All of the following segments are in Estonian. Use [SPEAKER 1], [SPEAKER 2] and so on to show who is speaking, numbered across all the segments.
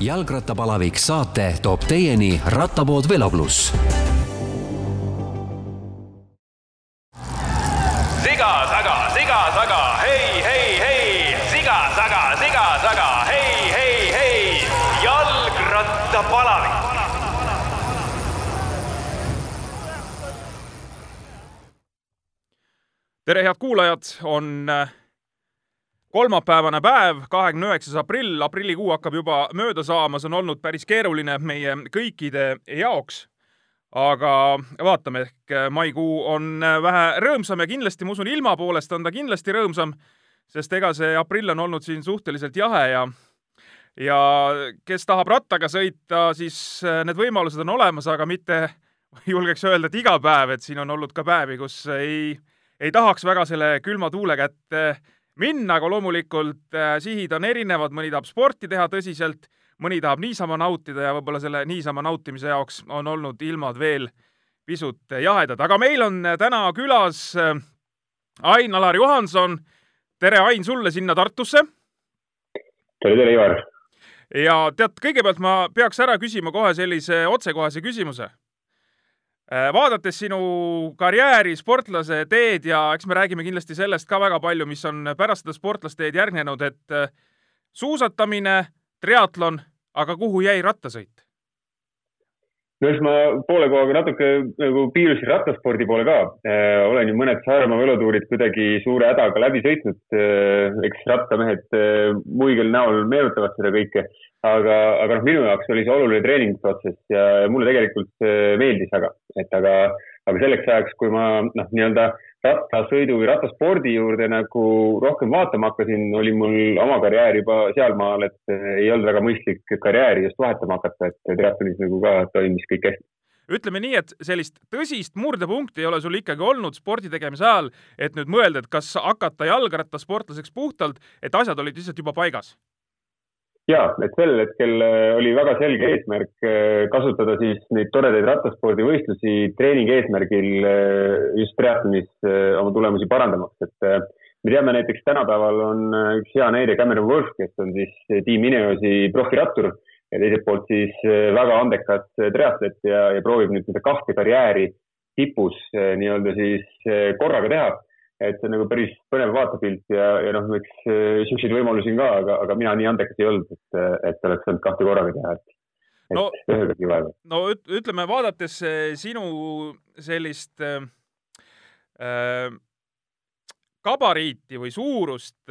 [SPEAKER 1] jalgrattapalavik saate toob teieni rattapood Velopluss.
[SPEAKER 2] siga taga, siga taga, hei, hei, hei, siga taga, siga taga, hei, hei, hei, jalgrattapalavik.
[SPEAKER 3] tere, head kuulajad, on äh, kolmapäevane päev, kahekümne üheksas aprill, aprillikuu hakkab juba mööda saama, see on olnud päris keeruline meie kõikide jaoks. aga vaatame, ehk maikuu on vähe rõõmsam ja kindlasti, ma usun, ilma poolest on ta kindlasti rõõmsam, sest ega see aprill on olnud siin suhteliselt jahe ja ja kes tahab rattaga sõita, siis need võimalused on olemas, aga mitte julgeks öelda, et iga päev, et siin on olnud ka päevi, kus ei, ei tahaks väga selle külma tuule kätte minna, aga loomulikult äh, sihid on erinevad, mõni tahab sporti teha tõsiselt, mõni tahab niisama nautida ja võib-olla selle niisama nautimise jaoks on olnud ilmad veel pisut jahedad, aga meil on täna külas äh, Ain-Alar Johanson. tere, Ain, sulle sinna Tartusse.
[SPEAKER 4] tere, tere, Ivar.
[SPEAKER 3] ja tead, kõigepealt ma peaks ära küsima kohe sellise otsekohese küsimuse vaadates sinu karjääri, sportlase teed ja eks me räägime kindlasti sellest ka väga palju, mis on pärast seda sportlasteed järgnenud, et äh, suusatamine, triatlon, aga kuhu jäi rattasõit?
[SPEAKER 4] No eks ma poole kohaga natuke nagu piirusin rattaspordi poole ka. Äh, olen ju mõned Saaremaa velotuurid kuidagi suure hädaga läbi sõitnud. eks rattamehed muigel näol meenutavad seda kõike, aga, aga noh, minu jaoks oli see oluline treeningprotsess ja mulle tegelikult meeldis väga, et aga, aga selleks ajaks, kui ma noh, nii-öelda rattasõidu või rattaspordi juurde nagu rohkem vaatama hakkasin, oli mul oma karjäär juba sealmaal, et ei olnud väga mõistlik karjääri just vahetama hakata, et triatlonis nagu ka toimis kõik hästi.
[SPEAKER 3] Ütleme nii, et sellist tõsist murdepunkti ei ole sul ikkagi olnud spordi tegemise ajal, et nüüd mõelda, et kas hakata jalgrattasportlaseks puhtalt, et asjad olid lihtsalt juba paigas
[SPEAKER 4] ja, et sellel hetkel äh, oli väga selge eesmärk äh, kasutada siis neid toredaid rattaspordivõistlusi treeningi eesmärgil äh, just triatlonis oma tulemusi parandamaks, et me teame näiteks tänapäeval on üks hea näide Cameron Wolf, kes on siis tiim Ineosi profirattur ja teiselt poolt siis väga andekas triatlet ja, ja proovib nüüd seda kahte karjääri tipus nii-öelda siis korraga teha et see on nagu päris põnev vaatepilt ja, ja noh, eks äh, siukseid võimalusi on ka, aga, aga mina nii andekas ei olnud, et, et oleks saanud kahte korraga teha, et, no,
[SPEAKER 3] no ütleme, vaadates äh, sinu sellist äh, äh, gabariiti või suurust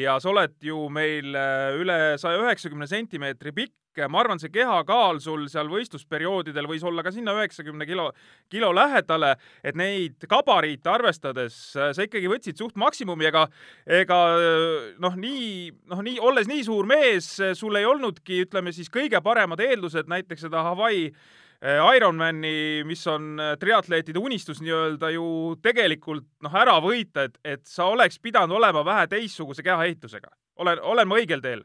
[SPEAKER 3] ja sa oled ju meil üle saja üheksakümne sentimeetri pikk, ma arvan, see kehakaal sul seal võistlusperioodidel võis olla ka sinna üheksakümne kilo, kilo lähedale, et neid gabariite arvestades sa ikkagi võtsid suht maksimumi, ega, ega noh, nii, noh, nii, olles nii suur mees, sul ei olnudki, ütleme siis kõige paremad eeldused näiteks seda Hawaii eh, Ironmani, mis on triatleetide unistus nii-öelda ju tegelikult noh, ära võita, et, et sa oleks pidanud olema vähe teistsuguse kehaehitusega. olen, olen ma õigel teel?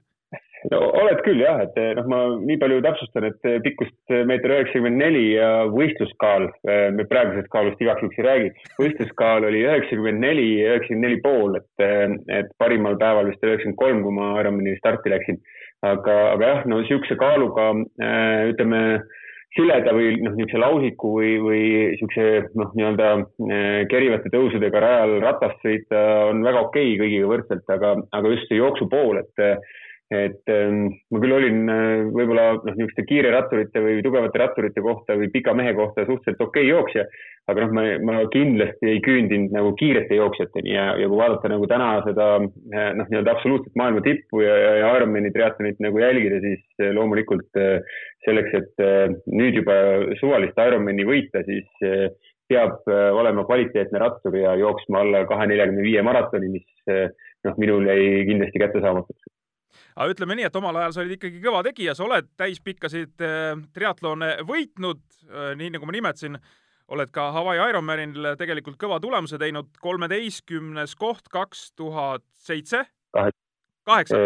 [SPEAKER 4] No oled küll jah, et noh, ma nii palju täpsustan, et pikkust meeter üheksakümmend neli ja võistluskaal, me praegusest kaalust igaks juhuks ei räägi, võistluskaal oli üheksakümmend neli, üheksakümmend neli pool, et, et parimal päeval vist üheksakümmend kolm, kui ma Ironmani starti läksin. aga, aga jah, no niisuguse kaaluga ütleme sileda või noh, niisuguse lausiku või, või niisuguse noh, nii-öelda kerivate tõusudega rajal ratast sõita on väga okei okay kõigiga võrdselt, aga, aga just see jooksu pool, et et ähm, ma küll olin äh, võib-olla noh, niisuguste kiire ratturite või tugevate ratturite kohta või pika mehe kohta suhteliselt okei okay jooksja, aga noh, ma, ma kindlasti ei küündinud nagu kiirete jooksjateni ja, ja kui vaadata nagu täna seda äh, noh, nii-öelda absoluutset maailma tippu ja, ja, ja Ironmani triatlonit nagu jälgida, siis äh, loomulikult selleks, et nüüd juba suvalist Ironmani võita, siis peab olema kvaliteetne rattur ja jooksma alla kahe neljakümne viie maratoni, mis noh, minul jäi kindlasti kättesaamatuks
[SPEAKER 3] aga ütleme nii, et omal ajal sa olid ikkagi kõva tegija, sa oled täispikkasid äh, triatlone võitnud, äh, nii nagu ma nimetasin, oled ka Hawaii Ironmanil tegelikult kõva tulemuse teinud, kolmeteistkümnes koht kaks tuhat seitse, kaheksa,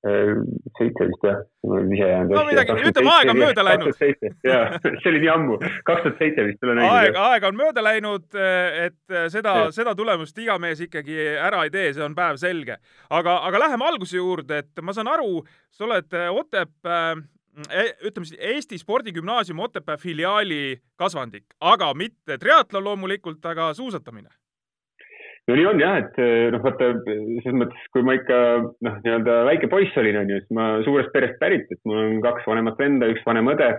[SPEAKER 4] seitse vist jah, ma olen ise jäänud.
[SPEAKER 3] no midagi, ütleme aeg on mööda läinud.
[SPEAKER 4] jaa, see oli nii ammu, kaks tuhat seitse vist olen
[SPEAKER 3] õige. aeg, aeg on mööda läinud, et seda, seda tulemust iga mees ikkagi ära ei tee, see on päevselge. aga, aga läheme alguse juurde, et ma saan aru, sa oled Otepää e, ütleme siis Eesti Spordigümnaasiumi Otepää filiaali kasvandik, aga mitte triatlon loomulikult, aga suusatamine
[SPEAKER 4] no nii on jah, et eh, noh, vaata selles mõttes, kui ma ikka noh, nii-öelda väike poiss olin, on ju, siis ma suurest perest pärit, et mul on kaks vanemat venda, üks vanem õde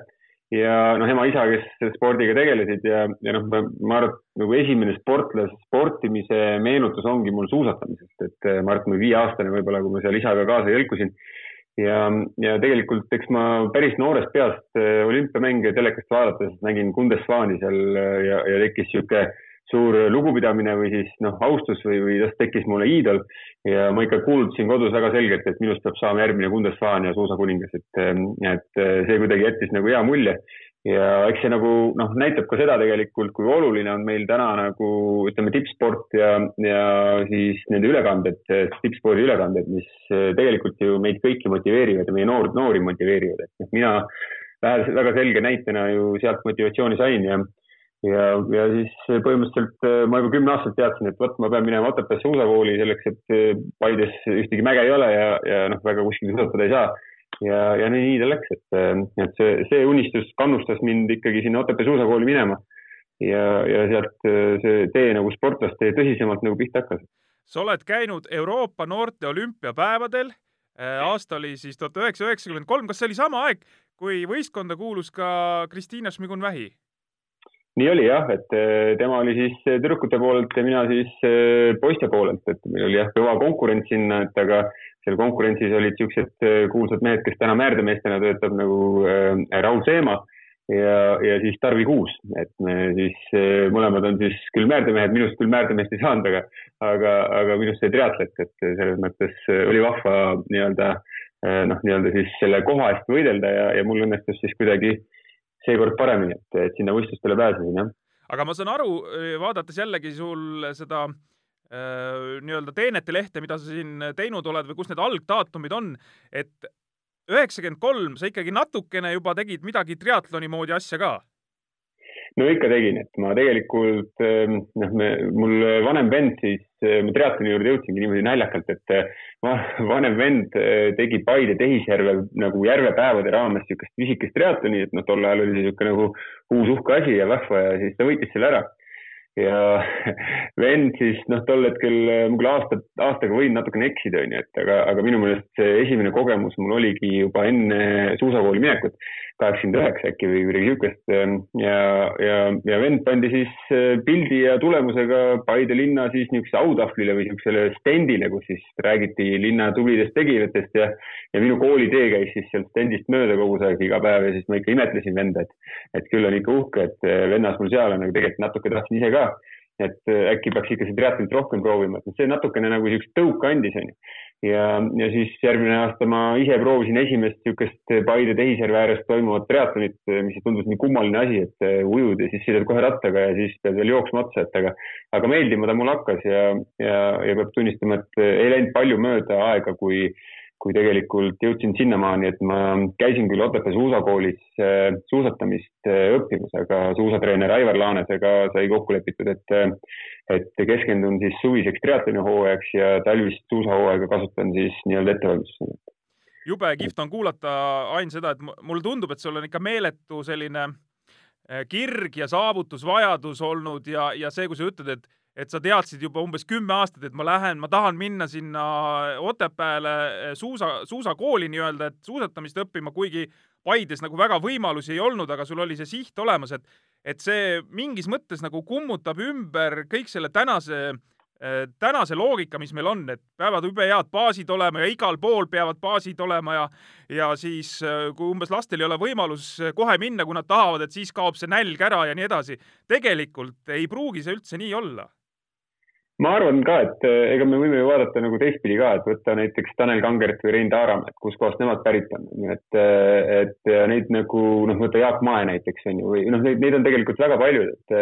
[SPEAKER 4] ja noh, ema-isa, kes spordiga tegelesid ja, ja noh, ma arvan, et nagu esimene sportlase sportimise meenutus ongi mul suusatamisest, et eh, ma arvan, et ma viieaastane võib-olla, kui ma seal isaga kaasa jõlkusin. ja, ja tegelikult eks ma päris noorest peast eh, olümpiamänge telekast vaadates nägin Kundesvani seal ja, ja tekkis niisugune suur lugupidamine või siis noh, austus või, või tast tekkis mulle iidol ja ma ikka kuulutasin kodus väga selgelt, et minust peab saama järgmine Bundesfaan ja suusakuningas, et, et see kuidagi jättis nagu hea mulje. ja eks see nagu noh, näitab ka seda tegelikult, kui oluline on meil täna nagu ütleme, tippsport ja, ja siis nende ülekanded, tippspordi ülekanded, mis tegelikult ju meid kõiki motiveerivad ja meie noor, noori motiveerivad, et noh, mina väga selge näitena ju sealt motivatsiooni sain ja ja, ja siis põhimõtteliselt äh, ma juba kümme aastat teadsin, et vot, ma pean minema Otepäässe suusakooli selleks, et äh, Paides ühtegi mäge ei ole ja, ja noh, väga kuskil suusatada ei saa. ja, ja nii, nii ta läks, et, et see, see unistus kannustas mind ikkagi sinna Otepää suusakooli minema. ja, ja sealt see tee nagu sportlaste tõsisemalt nagu pihta hakkas.
[SPEAKER 3] sa oled käinud Euroopa noorte olümpiapäevadel aasta oli siis tuhat üheksasada üheksakümmend kolm, kas see oli sama aeg, kui võistkonda kuulus ka Kristiina Šmigun-Vähi?
[SPEAKER 4] Nii oli jah, et eh, tema oli siis eh, tüdrukute poolelt ja mina siis eh, poiste poolelt, et meil oli jah, kõva konkurents sinna, et aga seal konkurentsis olid niisugused kuulsad mehed, kes täna määrdemeestena töötab nagu Raul Seema ja, ja siis Tarvi Kuus, et me siis mõlemad on siis küll määrdemehed, minust küll määrdemeest ei saanud, aga, aga, aga minust sai triatlet, et selles mõttes oli vahva nii-öelda noh, nii-öelda siis selle koha eest võidelda ja, ja mul õnnestus siis kuidagi äh, seekord paremini, et, et sinna võistlustele pääsesin, jah.
[SPEAKER 3] aga ma saan aru, vaadates jällegi sul seda äh, nii-öelda teenete lehte, mida sa siin teinud oled või kus need algdaatumid on, et üheksakümmend kolm, sa ikkagi natukene juba tegid midagi triatloni moodi asja ka
[SPEAKER 4] no ikka tegin, et ma tegelikult ehm, noh, me, mul vanem vend siis, eh, ma triatloni juurde jõudsingi niimoodi naljakalt, et eh, vanem vend tegi Paide tehisjärve nagu järvepäevade raames niisugust pisikest triatloni, et noh, tol ajal oli see niisugune nagu uus uhke asi ja vahva ja siis ta võitis selle ära ja vend siis noh, tol hetkel ma küll aasta, aastaga võin natukene eksida, onju, et aga, aga minu meelest see esimene kogemus mul oligi juba enne suusakooli minekut kaheksakümmend üheksa äkki või midagi siukest. Ähm, ja, ja, ja vend pandi siis äh, pildi ja tulemusega Paide linna siis niisugusele autahvlile või niisugusele stendile, kus siis räägiti linna tublidest tegijatest ja, ja minu koolitee käis siis sealt stendist mööda kogu see aeg iga päev ja siis ma ikka imetlesin venda, et, et küll on ikka uhke, et äh, vennas mul seal on, aga tegelikult natuke tahtsin ise ka et äh, äkki peaks ikka seda triatlonit rohkem proovima, et see natukene nagu niisugust tõuke andis, onju ja, ja siis järgmine aasta ma ise proovisin esimest niisugust Paide tehisjärve ääres toimuvat triatlonit, mis tundus nii kummaline asi, et äh, ujud ja siis sõidad kohe rattaga ja siis pead veel jooksma otsa, et aga, aga meeldima ta mul hakkas ja, ja, ja peab tunnistama, et äh, ei läinud palju mööda aega, kui kui tegelikult jõudsin sinnamaani, et ma käisin küll Otepää suusakoolis äh, suusatamist äh, õppimas, aga suusatreener Aivar Laanesega sai kokku lepitud, et, äh, et keskendun siis suviseks triatloni hooajaks ja talvist suusahooaega kasutan siis nii-öelda ettevalmistusena.
[SPEAKER 3] jube kihvt on kuulata, Ain, seda, et mulle tundub, et sul on ikka meeletu selline kirg ja saavutusvajadus olnud ja, ja see, kui sa ütled, et et sa teadsid juba umbes kümme aastat, et ma lähen, ma tahan minna sinna Otepääle eh, suusa, suusakooli nii-öelda, et suusatamist õppima, kuigi Paides nagu väga võimalusi ei olnud, aga sul oli see siht olemas, et et see mingis mõttes nagu kummutab ümber kõik selle tänase eh, tänase loogika, mis meil on, et peavad jube head baasid olema ja igal pool peavad baasid olema ja ja siis, eh, kui umbes lastel ei ole võimalus kohe minna, kui nad tahavad, et siis kaob see nälg ära ja nii edasi. tegelikult ei pruugi see üldse nii olla
[SPEAKER 4] ma arvan ka, et eh, ega me võime ju vaadata nagu teistpidi ka, et võtta näiteks Tanel Kangert või Rein Taaram, et kuskohast nemad pärit on, et, eh, et neid nagu noh, võtta Jaak Mae näiteks on ju, või noh, neid, neid on tegelikult väga palju, et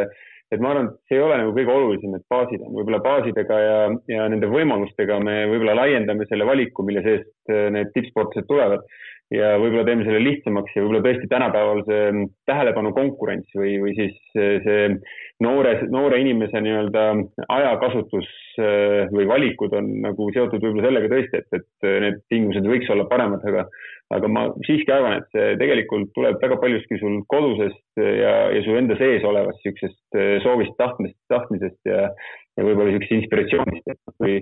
[SPEAKER 4] et ma arvan, et see ei ole nagu kõige olulisem, et baasid on, võib-olla baasidega ja, ja nende võimalustega me võib-olla laiendame selle valiku, mille seest need tippsportlased tulevad ja võib-olla teeme selle lihtsamaks ja võib-olla tõesti tänapäeval see tähelepanu konkurents või, või siis see noore, noore inimese nii-öelda ajakasutus või valikud on nagu seotud võib-olla sellega tõesti, et, et need tingimused võiks olla paremad, aga aga ma siiski arvan, et see tegelikult tuleb väga paljuski sul kodusest ja, ja su enda sees olevast niisugusest soovist, tahtmisest, tahtmisest ja, ja võib-olla niisugusest inspiratsioonist, et kui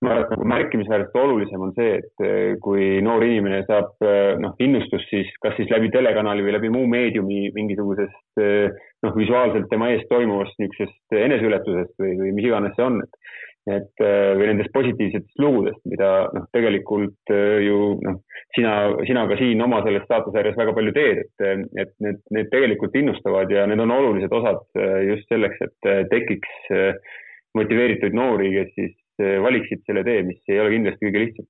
[SPEAKER 4] märkimisväärselt olulisem on see, et eh, kui noor inimene saab eh, noh, innustust siis kas siis läbi telekanali või läbi muu meediumi mingisugusest eh, noh, visuaalselt tema ees toimuvast niisugusest eneseületusest või, või mis iganes see on, et et või nendest positiivsetest lugudest, mida noh, tegelikult ju noh, sina, sina ka siin oma selles staatusjärjes väga palju teed, et, et need, need tegelikult innustavad ja need on olulised osad just selleks, et tekiks motiveeritud noori, kes siis valiksid selle tee, mis ei ole kindlasti kõige lihtsam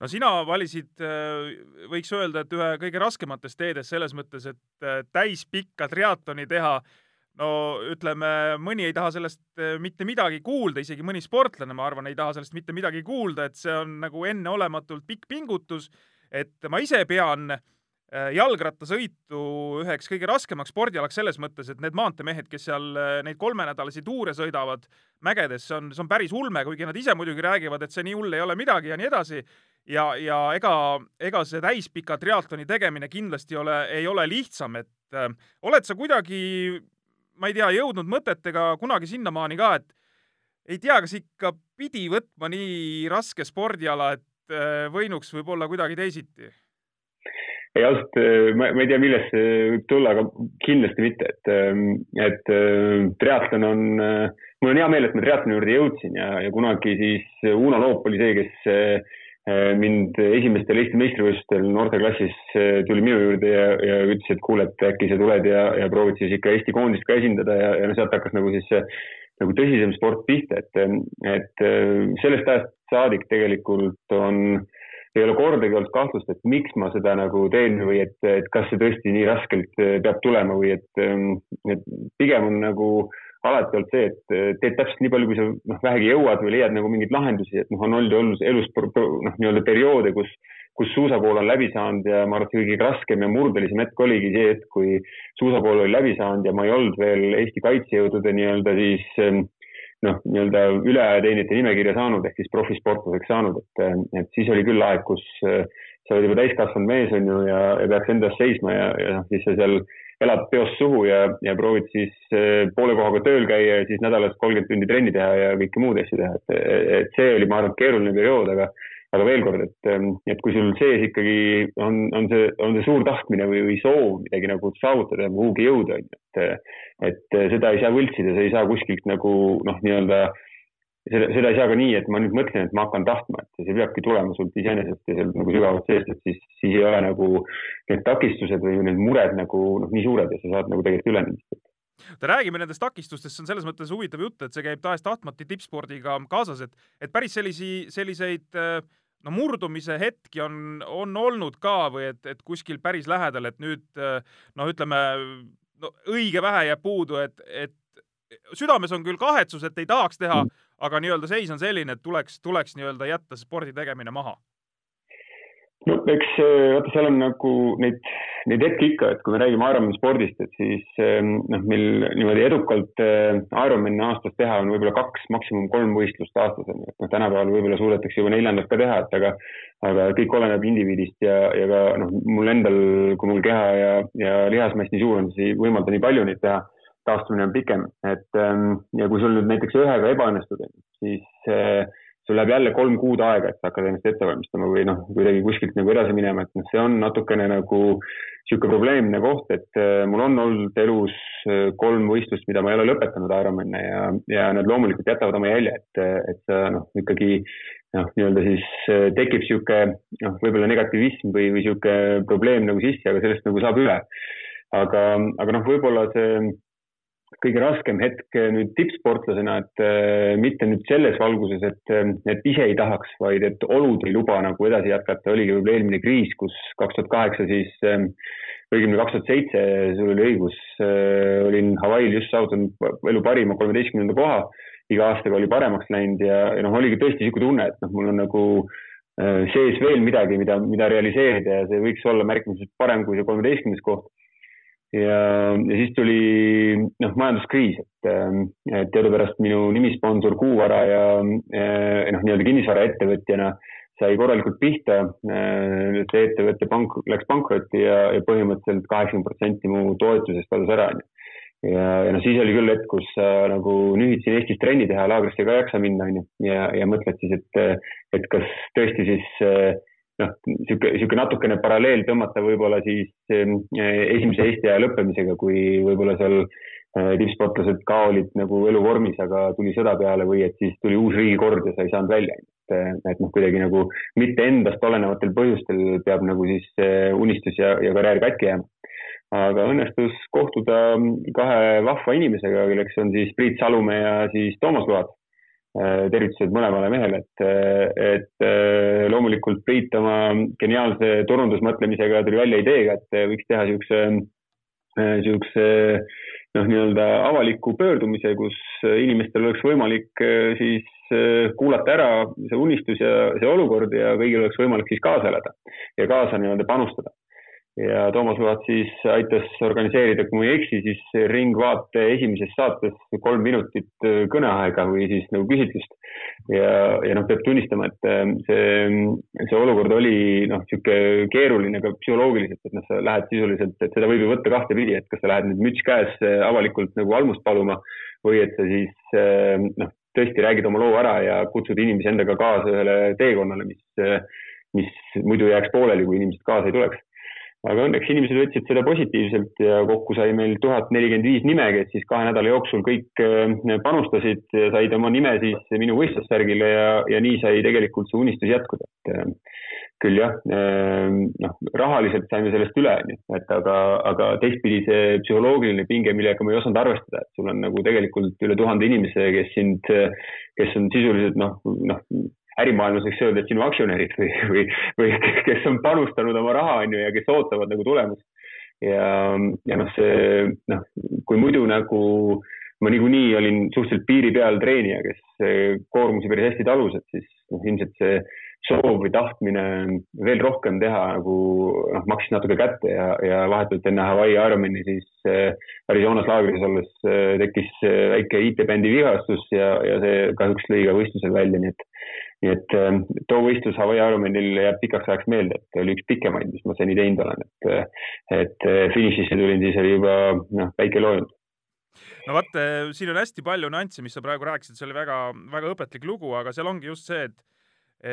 [SPEAKER 3] no sina valisid, eh, võiks öelda, et ühe kõige raskematest teedest selles mõttes, et eh, täispikka triatloni teha. no ütleme, mõni ei taha sellest mitte midagi kuulda, isegi mõni sportlane, ma arvan, ei taha sellest mitte midagi kuulda, et see on nagu enneolematult pikk pingutus. et ma ise pean äh, Äh, jalgrattasõitu üheks kõige raskemaks spordialaks selles mõttes, et need maanteemehed, kes seal äh, neid kolmenädalasi tuure sõidavad mägedes, see on, see on päris ulme, kuigi nad ise muidugi räägivad, et see nii hull ei ole midagi ja nii edasi. ja, ja ega, ega see täispika triatloni tegemine kindlasti ole, ei ole lihtsam, et äh, oled sa kuidagi, ma ei tea, jõudnud mõtetega kunagi sinnamaani ka, et ei tea, kas ikka pidi võtma nii raske spordiala, et äh, võinuks võib-olla kuidagi teisiti
[SPEAKER 4] ei ausalt, äh, ma, ma ei tea, millest see võib tulla, aga kindlasti mitte, et, ähm, et äh, triatlon on, äh, mul on hea meel, et ma triatloni juurde jõudsin ja, ja kunagi siis Uno Loop oli see, kes mind esimestel Eesti meistrivõistlustel noorteklassis tuli minu juurde ja, ja ütles, et kuule, et äkki sa tuled ja, ja proovid siis ikka Eesti koondist ka esindada ja, ja no sealt hakkas nagu siis nagu tõsisem sport pihta, et, et sellest ajast saadik tegelikult on äh, ei ole kordagi olnud kahtlust, et miks ma seda nagu teen või et, et kas see tõesti nii raskelt äh, peab tulema või et, ähm, et pigem on nagu alati olnud see, et äh, teed täpselt nii palju, kui sa noh, vähegi jõuad või leiad nagu mingeid lahendusi, et noh, on olnud elus, elus noh, nii-öelda perioode, kus, kus suusakool on läbi saanud ja ma arvan, et kõige raskem ja murdelisem hetk oligi see hetk, kui suusakool oli läbi saanud ja ma ei olnud veel Eesti kaitsejõudude nii-öelda siis ähm, noh, nii-öelda ületeenijate nimekirja saanud ehk siis profisportlaseks saanud, et, et siis oli küll aeg, kus äh, sa oled juba täiskasvanud mees, on ju, ja, ja peaks enda eest seisma ja, ja noh, siis sa seal elad peost suhu ja, ja proovid siis äh, poole kohaga tööl käia ja siis nädalas kolmkümmend tundi trenni teha ja kõike muud asju teha, et, et see oli, ma arvan, keeruline periood, aga aga veel kord, et, et kui sul sees ikkagi on, on see, on see suur tahtmine või, või soov midagi nagu saavutada ja kuhugi jõuda, on ju, et, et seda ei saa võltsida, sa ei saa kuskilt nagu noh, nii-öelda seda, seda ei saa ka nii, et ma nüüd mõtlen, et ma hakkan tahtma, et see peabki tulema sult iseenesest ja sealt nagu sügavalt seest, et siis, siis ei ole nagu need takistused või need mured nagu noh, nii suured ja sa saad nagu tegelikult üle nendest
[SPEAKER 3] oota, räägime nendest takistustest, see on selles mõttes huvitav jutt, et see käib tahes-tahtmata tippspordiga kaasas, et, et päris sellisi, selliseid äh, no murdumise hetki on, on olnud ka või et, et kuskil päris lähedal, et nüüd noh, ütleme no õige vähe jääb puudu, et, et südames on küll kahetsus, et ei tahaks teha, aga nii-öelda seis on selline, et tuleks, tuleks nii-öelda jätta spordi tegemine maha
[SPEAKER 4] eks äh, vaata, seal on nagu neid, neid hetki ikka, et kui me räägime Ironman spordist, et siis ähm, noh, meil niimoodi edukalt äh, Ironmani aastas teha on võib-olla kaks, maksimum kolm võistlust aastas on ju, et noh, tänapäeval võib-olla suudetakse juba neljandat ka teha, et aga aga kõik oleneb indiviidist ja, ja ka noh, mul endal, kui mul keha ja, ja lihasmass nii suur on, siis ei võimalda nii palju neid teha. taastumine on pikem, et ähm, ja kui sul nüüd näiteks ühega ebaõnnestub, siis äh, sul läheb jälle kolm kuud aega, et sa hakkad ennast ette valmistama või noh, kuidagi kuskilt nagu edasi minema, et noh, see on natukene nagu niisugune probleemne koht, et äh, mul on olnud elus äh, kolm võistlust, mida ma ei ole lõpetanud Ironman'e ja, ja nad loomulikult jätavad oma jälje, et, et sa noh, ikkagi noh, nii-öelda siis äh, tekib niisugune noh, võib-olla negatiivism või, või niisugune probleem nagu sisse, aga sellest nagu saab üle. aga, aga noh, võib-olla see kõige raskem hetk eh, nüüd tippsportlasena, et äh, mitte nüüd selles valguses, et, eh, et ise ei tahaks, vaid et olud ei luba nagu edasi jätkata, oligi võib-olla eelmine kriis, kus kaks tuhat kaheksa siis õigemini kaks tuhat seitse, sul oli õigus, olin Hawaii'l just saavutanud elu parima kolmeteistkümnenda koha, iga aastaga oli paremaks läinud ja, ja noh, oligi tõesti niisugune tunne, et noh, mul on nagu sees veel midagi, mida, mida realiseerida ja see võiks olla märkimisväärselt parem kui see kolmeteistkümnes koht ja, ja siis tuli noh, majanduskriis, et, et teadupärast minu nimisponsor Kuuvara ja, ja noh, nii-öelda kinnisvaraettevõtjana sai korralikult pihta. see ettevõte pank, läks pankrotti ja, ja põhimõtteliselt kaheksakümmend protsenti mu toetusest kadus ära, onju. ja, ja noh, siis oli küll hetk, kus sa nagu nühid siin Eestis trenni teha, laagrisse ka ei jaksa minna, onju. ja, ja mõtled siis, et, et kas tõesti siis äh, noh, niisugune, niisugune natukene paralleel tõmmata võib-olla siis ehm, esimese Eesti aja lõppemisega, kui võib-olla seal äh, tippsportlased ka olid nagu eluvormis, aga tuli sõda peale või et siis tuli uus riigikord ja sa ei saanud välja. et, äh, et noh, kuidagi nagu mitte endast olenevatel põhjustel peab nagu siis unistus ja, ja karjäär katki jääma. aga õnnestus kohtuda kahe vahva inimesega, kelleks on siis Priit Salumäe ja siis Toomas Luhat tervitused mõlemale mehele, et, et äh, loomulikult Priit oma geniaalse turundusmõtlemisega tuli välja ideega, et võiks teha niisuguse, äh, niisuguse noh, nii-öelda avaliku pöördumise, kus inimestel oleks võimalik siis kuulata ära see unistus ja see olukord ja kõigil oleks võimalik siis kaasa elada ja kaasa nii-öelda panustada ja Toomas Luhat siis aitas organiseerida, kui ma ei eksi, siis Ringvaate esimeses saates kolm minutit äh, kõneaega või siis nagu küsitlust. ja, ja noh, peab tunnistama, et äh, see, see olukord oli noh, niisugune keeruline ka psühholoogiliselt, et noh, sa lähed sisuliselt, et seda võib ju võtta kahtepidi, et kas sa lähed nüüd müts käes äh, avalikult nagu almust paluma või et sa siis noh, tõesti räägid oma loo ära ja kutsud inimesi endaga kaasa ühele teekonnale, mis, mis muidu jääks pooleli, kui inimesed kaasa ei tuleks aga õnneks inimesed võtsid seda positiivselt ja kokku sai meil tuhat nelikümmend viis nime, kes siis kahe nädala jooksul kõik äh, panustasid said oma nime siis minu võistlussärgile ja, ja nii sai tegelikult see unistus jätkuda, et äh, küll jah, äh, noh, rahaliselt saime sellest üle, et aga, aga teistpidi see psühholoogiline pinge, millega ma ei osanud arvestada, et sul on nagu tegelikult üle tuhande inimese, kes sind, kes on sisuliselt noh, noh ärimaailmas võiks öelda, et sinu aktsionärid või, või, või kes on panustanud oma raha, on ju, ja kes ootavad nagu tulemust. ja, ja noh, see noh, kui muidu nagu ma niikuinii olin suhteliselt piiri peal treenija, kes koormusi päris hästi talus, et siis noh, ilmselt see soov või tahtmine veel rohkem teha nagu noh, maksis natuke kätte ja, ja vahetult enne Hawaii Ironmani siis äh, Arizonas laagris olles äh, tekkis äh, väike IT-bändi vigastus ja, ja see kahjuks lõi ka võistlusel välja, nii et nii et äh, too võistlus Hawaii Ironmanil jääb pikaks ajaks meelde, et oli üks pikemaid, mis ma seni teinud olen, et, äh, et äh, finišisse tulin, siis oli juba noh, väike loojund
[SPEAKER 3] no vot, siin on hästi palju nüansse, mis sa praegu rääkisid, see oli väga, väga õpetlik lugu, aga seal ongi just see, et,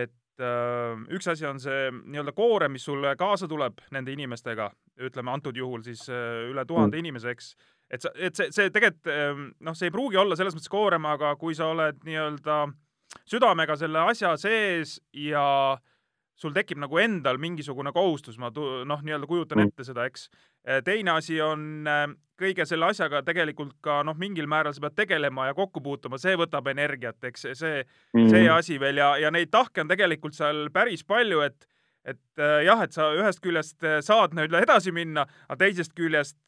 [SPEAKER 3] et äh, üks asi on see nii-öelda koorem, mis sulle kaasa tuleb nende inimestega, ütleme antud juhul siis äh, üle tuhande mm. inimese, eks, et sa, et see, see tegelikult äh, noh, see ei pruugi olla selles mõttes koorem, aga kui sa oled nii-öelda äh, südamega selle asja sees ja sul tekib nagu endal mingisugune kohustus, ma noh, nii-öelda kujutan mm. ette seda, eks. teine asi on äh, kõige selle asjaga tegelikult ka noh, mingil määral sa pead tegelema ja kokku puutuma, see võtab energiat, eks see, see mm. asi veel ja, ja neid tahke on tegelikult seal päris palju, et et äh, jah, et sa ühest küljest äh, saad nii-öelda edasi minna, aga teisest küljest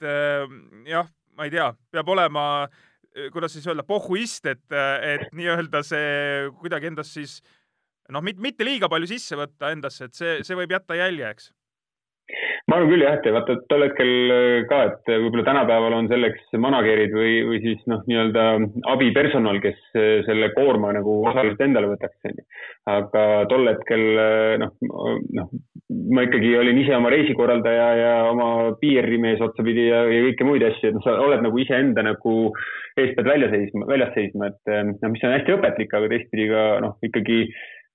[SPEAKER 3] jah, ma ei tea, peab olema äh, Äh, kuidas siis öelda, pohhuist, et, äh, et nii-öelda see kuidagi endast siis noh, mitte liiga palju sisse võtta endasse, et see, see võib jätta jälje, eks
[SPEAKER 4] ma arvan küll jah, et vaata tol hetkel äh, ka, et võib-olla tänapäeval on selleks manager'id või, või siis noh, nii-öelda abipersonal, kes selle koorma nagu osaliselt endale võtaks, onju. aga tol hetkel noh, noh, ma ikkagi olin ise oma reisikorraldaja ja oma PR-imees otsapidi ja, ja kõike muid asju, et noh, sa oled nagu iseenda nagu eest pead välja seisma, väljas seisma, et noh, mis on hästi õpetlik, aga teistpidi ka noh, ikkagi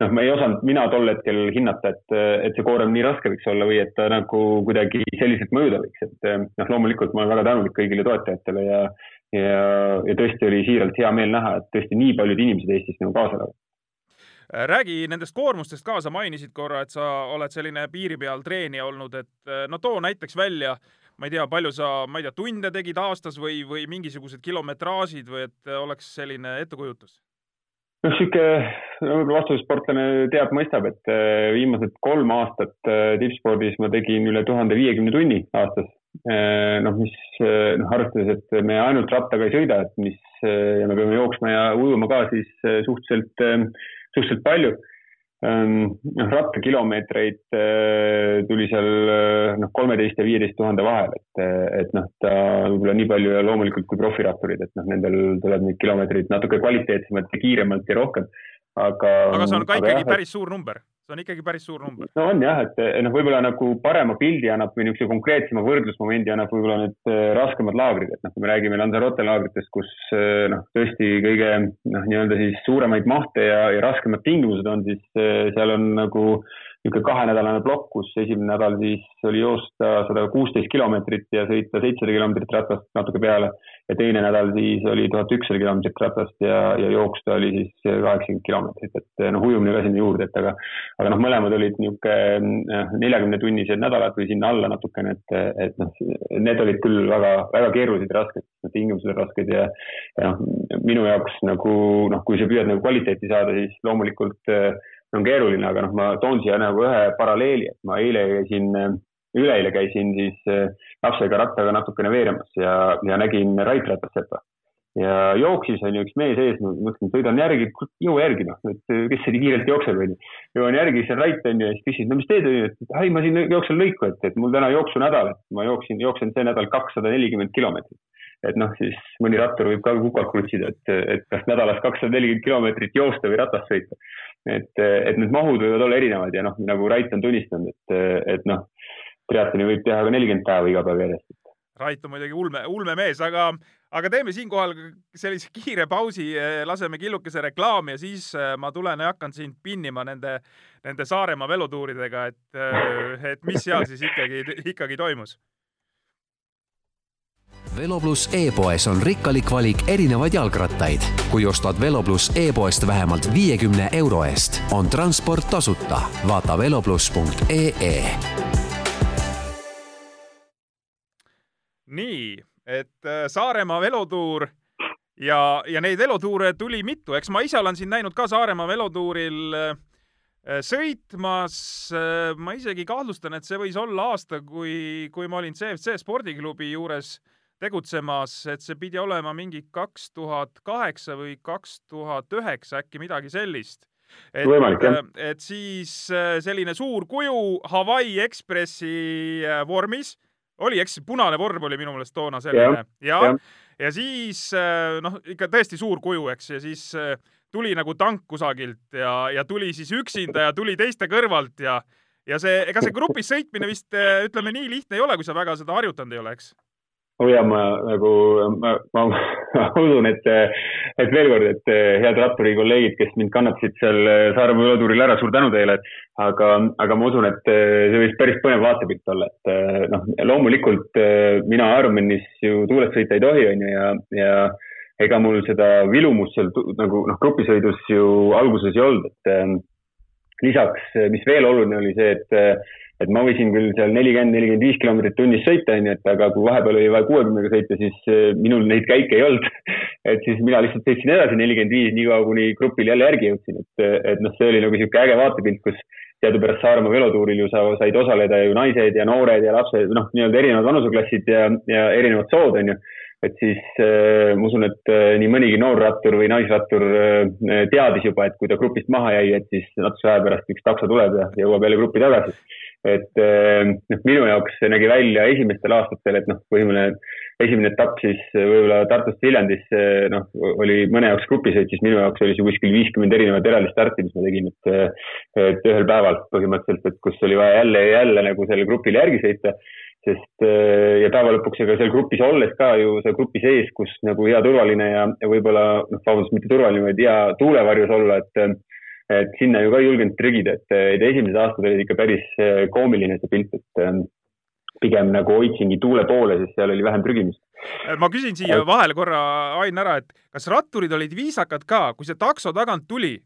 [SPEAKER 4] noh, ma ei osanud mina tol hetkel hinnata, et, et see koorem nii raske võiks olla või et ta nagu kuidagi selliselt mõjuda võiks, et noh, loomulikult ma olen väga tänulik kõigile toetajatele ja, ja, ja tõesti oli siiralt hea meel näha, et tõesti nii paljud inimesed Eestis nagu kaasa elavad
[SPEAKER 3] räägi nendest koormustest ka, sa mainisid korra, et sa oled selline piiri peal treenija olnud, et no too näiteks välja, ma ei tea, palju sa, ma ei tea, tunde tegid aastas või, või mingisugused kilometraažid või et oleks selline ettekujutus?
[SPEAKER 4] Noh, sihuke võib-olla vastusportlane teab, mõistab, et äh, viimased kolm aastat äh, tippspordis ma tegin üle tuhande viiekümne tunni aastas. Noh, mis noh, arvestades, et me ainult rattaga ei sõida, et mis ja me peame jooksma ja ujuma ka, siis suhteliselt, suhteliselt palju noh, rattakilomeetreid tuli seal noh, kolmeteist ja viieteist tuhande vahel, et, et noh, ta võib-olla nii palju ja loomulikult kui profiratturid, et noh, nendel tuleb neid kilomeetreid natuke kvaliteetsemalt ja kiiremalt ja rohkem. aga.
[SPEAKER 3] aga see on ka ikkagi päris suur number see on ikkagi päris suur number.
[SPEAKER 4] no on jah, et noh, võib-olla nagu parema pildi annab või niisuguse konkreetsema võrdlusmomendi annab võib-olla need äh, raskemad laagrid, et noh, kui me räägime Lanzarote laagritest, kus äh, noh, tõesti kõige noh, nii-öelda siis suuremaid mahte ja, ja raskemad tingimused on, siis äh, seal on nagu niisugune kahenädalane plokk, kus esimene nädal siis oli joosta sada kuusteist kilomeetrit ja sõita seitsesada kilomeetrit ratast natuke peale. Ja teine nädal siis oli tuhat ükssada kilomeetrit ratast ja, ja jooksta oli siis kaheksakümmend kilomeetrit, et noh, ujumine ka sinna juurde, et aga, aga noh, mõlemad olid niisugune neljakümne tunnised nädalad või sinna alla natukene, et, et noh, need olid küll väga, väga keerulised ja rasked, tingimused on rasked ja, ja noh, minu jaoks nagu noh, kui sa püüad nagu kvaliteeti saada, siis loomulikult äh, on keeruline, aga noh, ma toon siia nagu ühe paralleeli, et ma eile käisin, üleeile käisin siis äh, lapsega rattaga natukene veeremas ja, ja nägin Rait Ratassepa. ja jooksis ju üks mees ees, ma mõtlesin, sõidan järgi, jõua järgi noh, et äh, kes see nii kiirelt jookseb onju. jõuan järgi, Rait on ju ja siis küsin, no mis teed onju, et ai ma siin jooksen lõiku, et, et mul täna jooksunädal, et ma jooksin, jooksen see nädal kakssada nelikümmend kilomeetrit et noh, siis mõni rattur võib ka kukalt krutsida, et, et kas nädalas kakssada nelikümmend kilomeetrit joosta või ratast sõita et, et need mahud võivad olla erinevad ja noh, nagu Rait on tunnistanud, et, et noh, triatloni võib teha ka nelikümmend päeva iga päev järjest.
[SPEAKER 3] Rait on muidugi ulme, ulme mees, aga, aga teeme siinkohal sellise kiire pausi, laseme killukese reklaami ja siis äh, ma tulen ja hakkan sind pinnima nende, nende Saaremaa velotuuridega, et, äh, et mis seal siis ikkagi, ikkagi toimus
[SPEAKER 1] Velo pluss e-poes on rikkalik valik erinevaid jalgrattaid. kui ostad Velo pluss e-poest vähemalt viiekümne euro eest, on transport tasuta. vaata velopluss.ee.
[SPEAKER 3] nii, et äh, Saaremaa velotuur ja, ja neid velotuure tuli mitu, eks ma ise olen siin näinud ka Saaremaa velotuuril äh, sõitmas. Äh, ma isegi kahtlustan, et see võis olla aasta, kui, kui ma olin CFC spordiklubi juures tegutsemas, et see pidi olema mingi kaks tuhat kaheksa või kaks tuhat üheksa, äkki midagi sellist. et,
[SPEAKER 4] äh,
[SPEAKER 3] et siis äh, selline suur kuju Hawaii Ekspressi äh, vormis, oli, eks, punane vorm oli minu meelest toona selline. Ja, ja, ja siis noh, ikka tõesti suur kuju, eks, ja siis tuli nagu tank kusagilt ja, ja tuli siis üksinda ja tuli teiste kõrvalt ja ja see, ega see grupis sõitmine vist ütleme nii lihtne ei ole, kui sa väga seda harjutanud ei ole, eks
[SPEAKER 4] hoia ma nagu, ma, ma, ma usun, et, et veel kord, et head ratturi kolleegid, kes mind kannatasid seal Saaremaa veotuuril ära, suur tänu teile. aga, aga ma usun, et see võis päris põnev vaatepilt olla, et noh, loomulikult mina Ironmanis ju tuules sõita ei tohi, on ju, ja, ja ega mul seda vilumust seal nagu noh, grupisõidus ju alguses ei olnud, et lisaks, mis veel oluline oli see, et et ma võisin küll seal nelikümmend, nelikümmend viis kilomeetrit tunnis sõita, onju, et aga kui vahepeal oli vaja kuuekümnega sõita, siis eh, minul neid käike ei olnud. Et siis mina lihtsalt sõitsin edasi nelikümmend viis, niikaua kuni grupil jälle järgi jõudsin, et, et noh, see oli nagu sihuke äge vaatepilt, kus teadupärast Saaremaa velotuuril ju sa said osaleda ju naised ja noored ja lapsed, noh, nii-öelda erinevad vanuseklassid ja, ja erinevad sood, onju. Et siis äh, ma usun, et äh, nii mõnigi noor rattur või naisrattur äh, teadis juba, et kui ta grupist maha jäi, et siis natukese aja pärast üks takso tuleb ja jõuab jälle gruppi tagasi et eh, noh, minu jaoks see nägi välja esimestel aastatel, et noh, põhimõtteliselt esimene etapp siis võib-olla Tartust Viljandisse noh, oli mõne jaoks grupisõit, siis minu jaoks oli see kuskil viiskümmend erinevat eraldi starti, mis ma tegin, et, et ühel päeval põhimõtteliselt, et kus oli vaja jälle ja jälle nagu sellele grupile järgi sõita sest eh, ja päeva lõpuks, ega seal grupis olles ka ju seal grupi sees, kus nagu hea turvaline ja, ja võib-olla noh, vabandust, mitte turvaline, vaid hea tuulevarjus olla, et et sinna ju ka ei julgenud trügida, et, et esimesed aastad olid ikka päris eh, koomiline see pilt, et eh, pigem nagu hoidsingi tuule poole, sest seal oli vähem trügimist.
[SPEAKER 3] ma küsin siia vahele korra, Ain, ära, et kas ratturid olid viisakad ka, kui see takso tagant tuli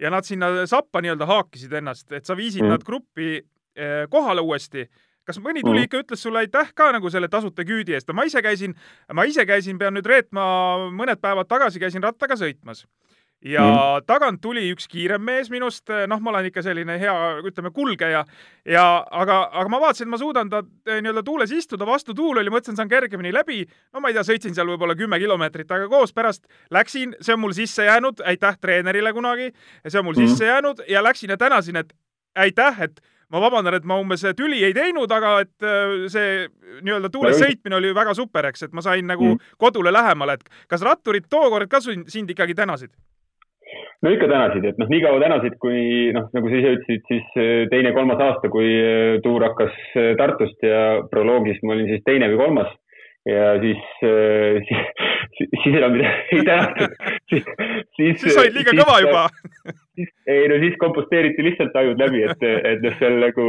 [SPEAKER 3] ja nad sinna sappa nii-öelda haakisid ennast, et sa viisid mm. nad gruppi eh, kohale uuesti kas mõni tuli mm. ikka, ütles sulle aitäh ka nagu selle tasuta küüdi eest? ma ise käisin, ma ise käisin, pean nüüd reetma, mõned päevad tagasi käisin rattaga sõitmas ja mm. tagant tuli üks kiirem mees minust, noh, ma olen ikka selline hea, ütleme, kulgeja ja aga, aga ma vaatasin, et ma suudan ta eh, nii-öelda tuules istuda, vastu tuul oli, mõtlesin, saan kergemini läbi. no ma ei tea, sõitsin seal võib-olla kümme kilomeetrit, aga koos pärast läksin, see on mul sisse jäänud, aitäh treenerile kunagi, see on mul mm. sisse jäänud ja läksin ja tänasin, et aitäh, et ma vabandan, et ma umbes tüli ei teinud, aga et see nii-öelda tuules sõitmine oli väga super, eks, et ma sain nagu mm. kodule lähemale, et kas ratturid tookord ka sind ikkagi tänasid?
[SPEAKER 4] No ikka tänasid, et noh, nii kaua tänasid, kui noh, nagu sa ise ütlesid, siis äh, teine-kolmas aasta, kui äh, tuur hakkas Tartust ja proloogis ma olin siis teine või kolmas ja siis, siis, siis enam ei tänatud.
[SPEAKER 3] siis, siis, siis olid liiga kõva juba
[SPEAKER 4] ei no siis komposteeriti lihtsalt ajud läbi, et, et noh, seal nagu,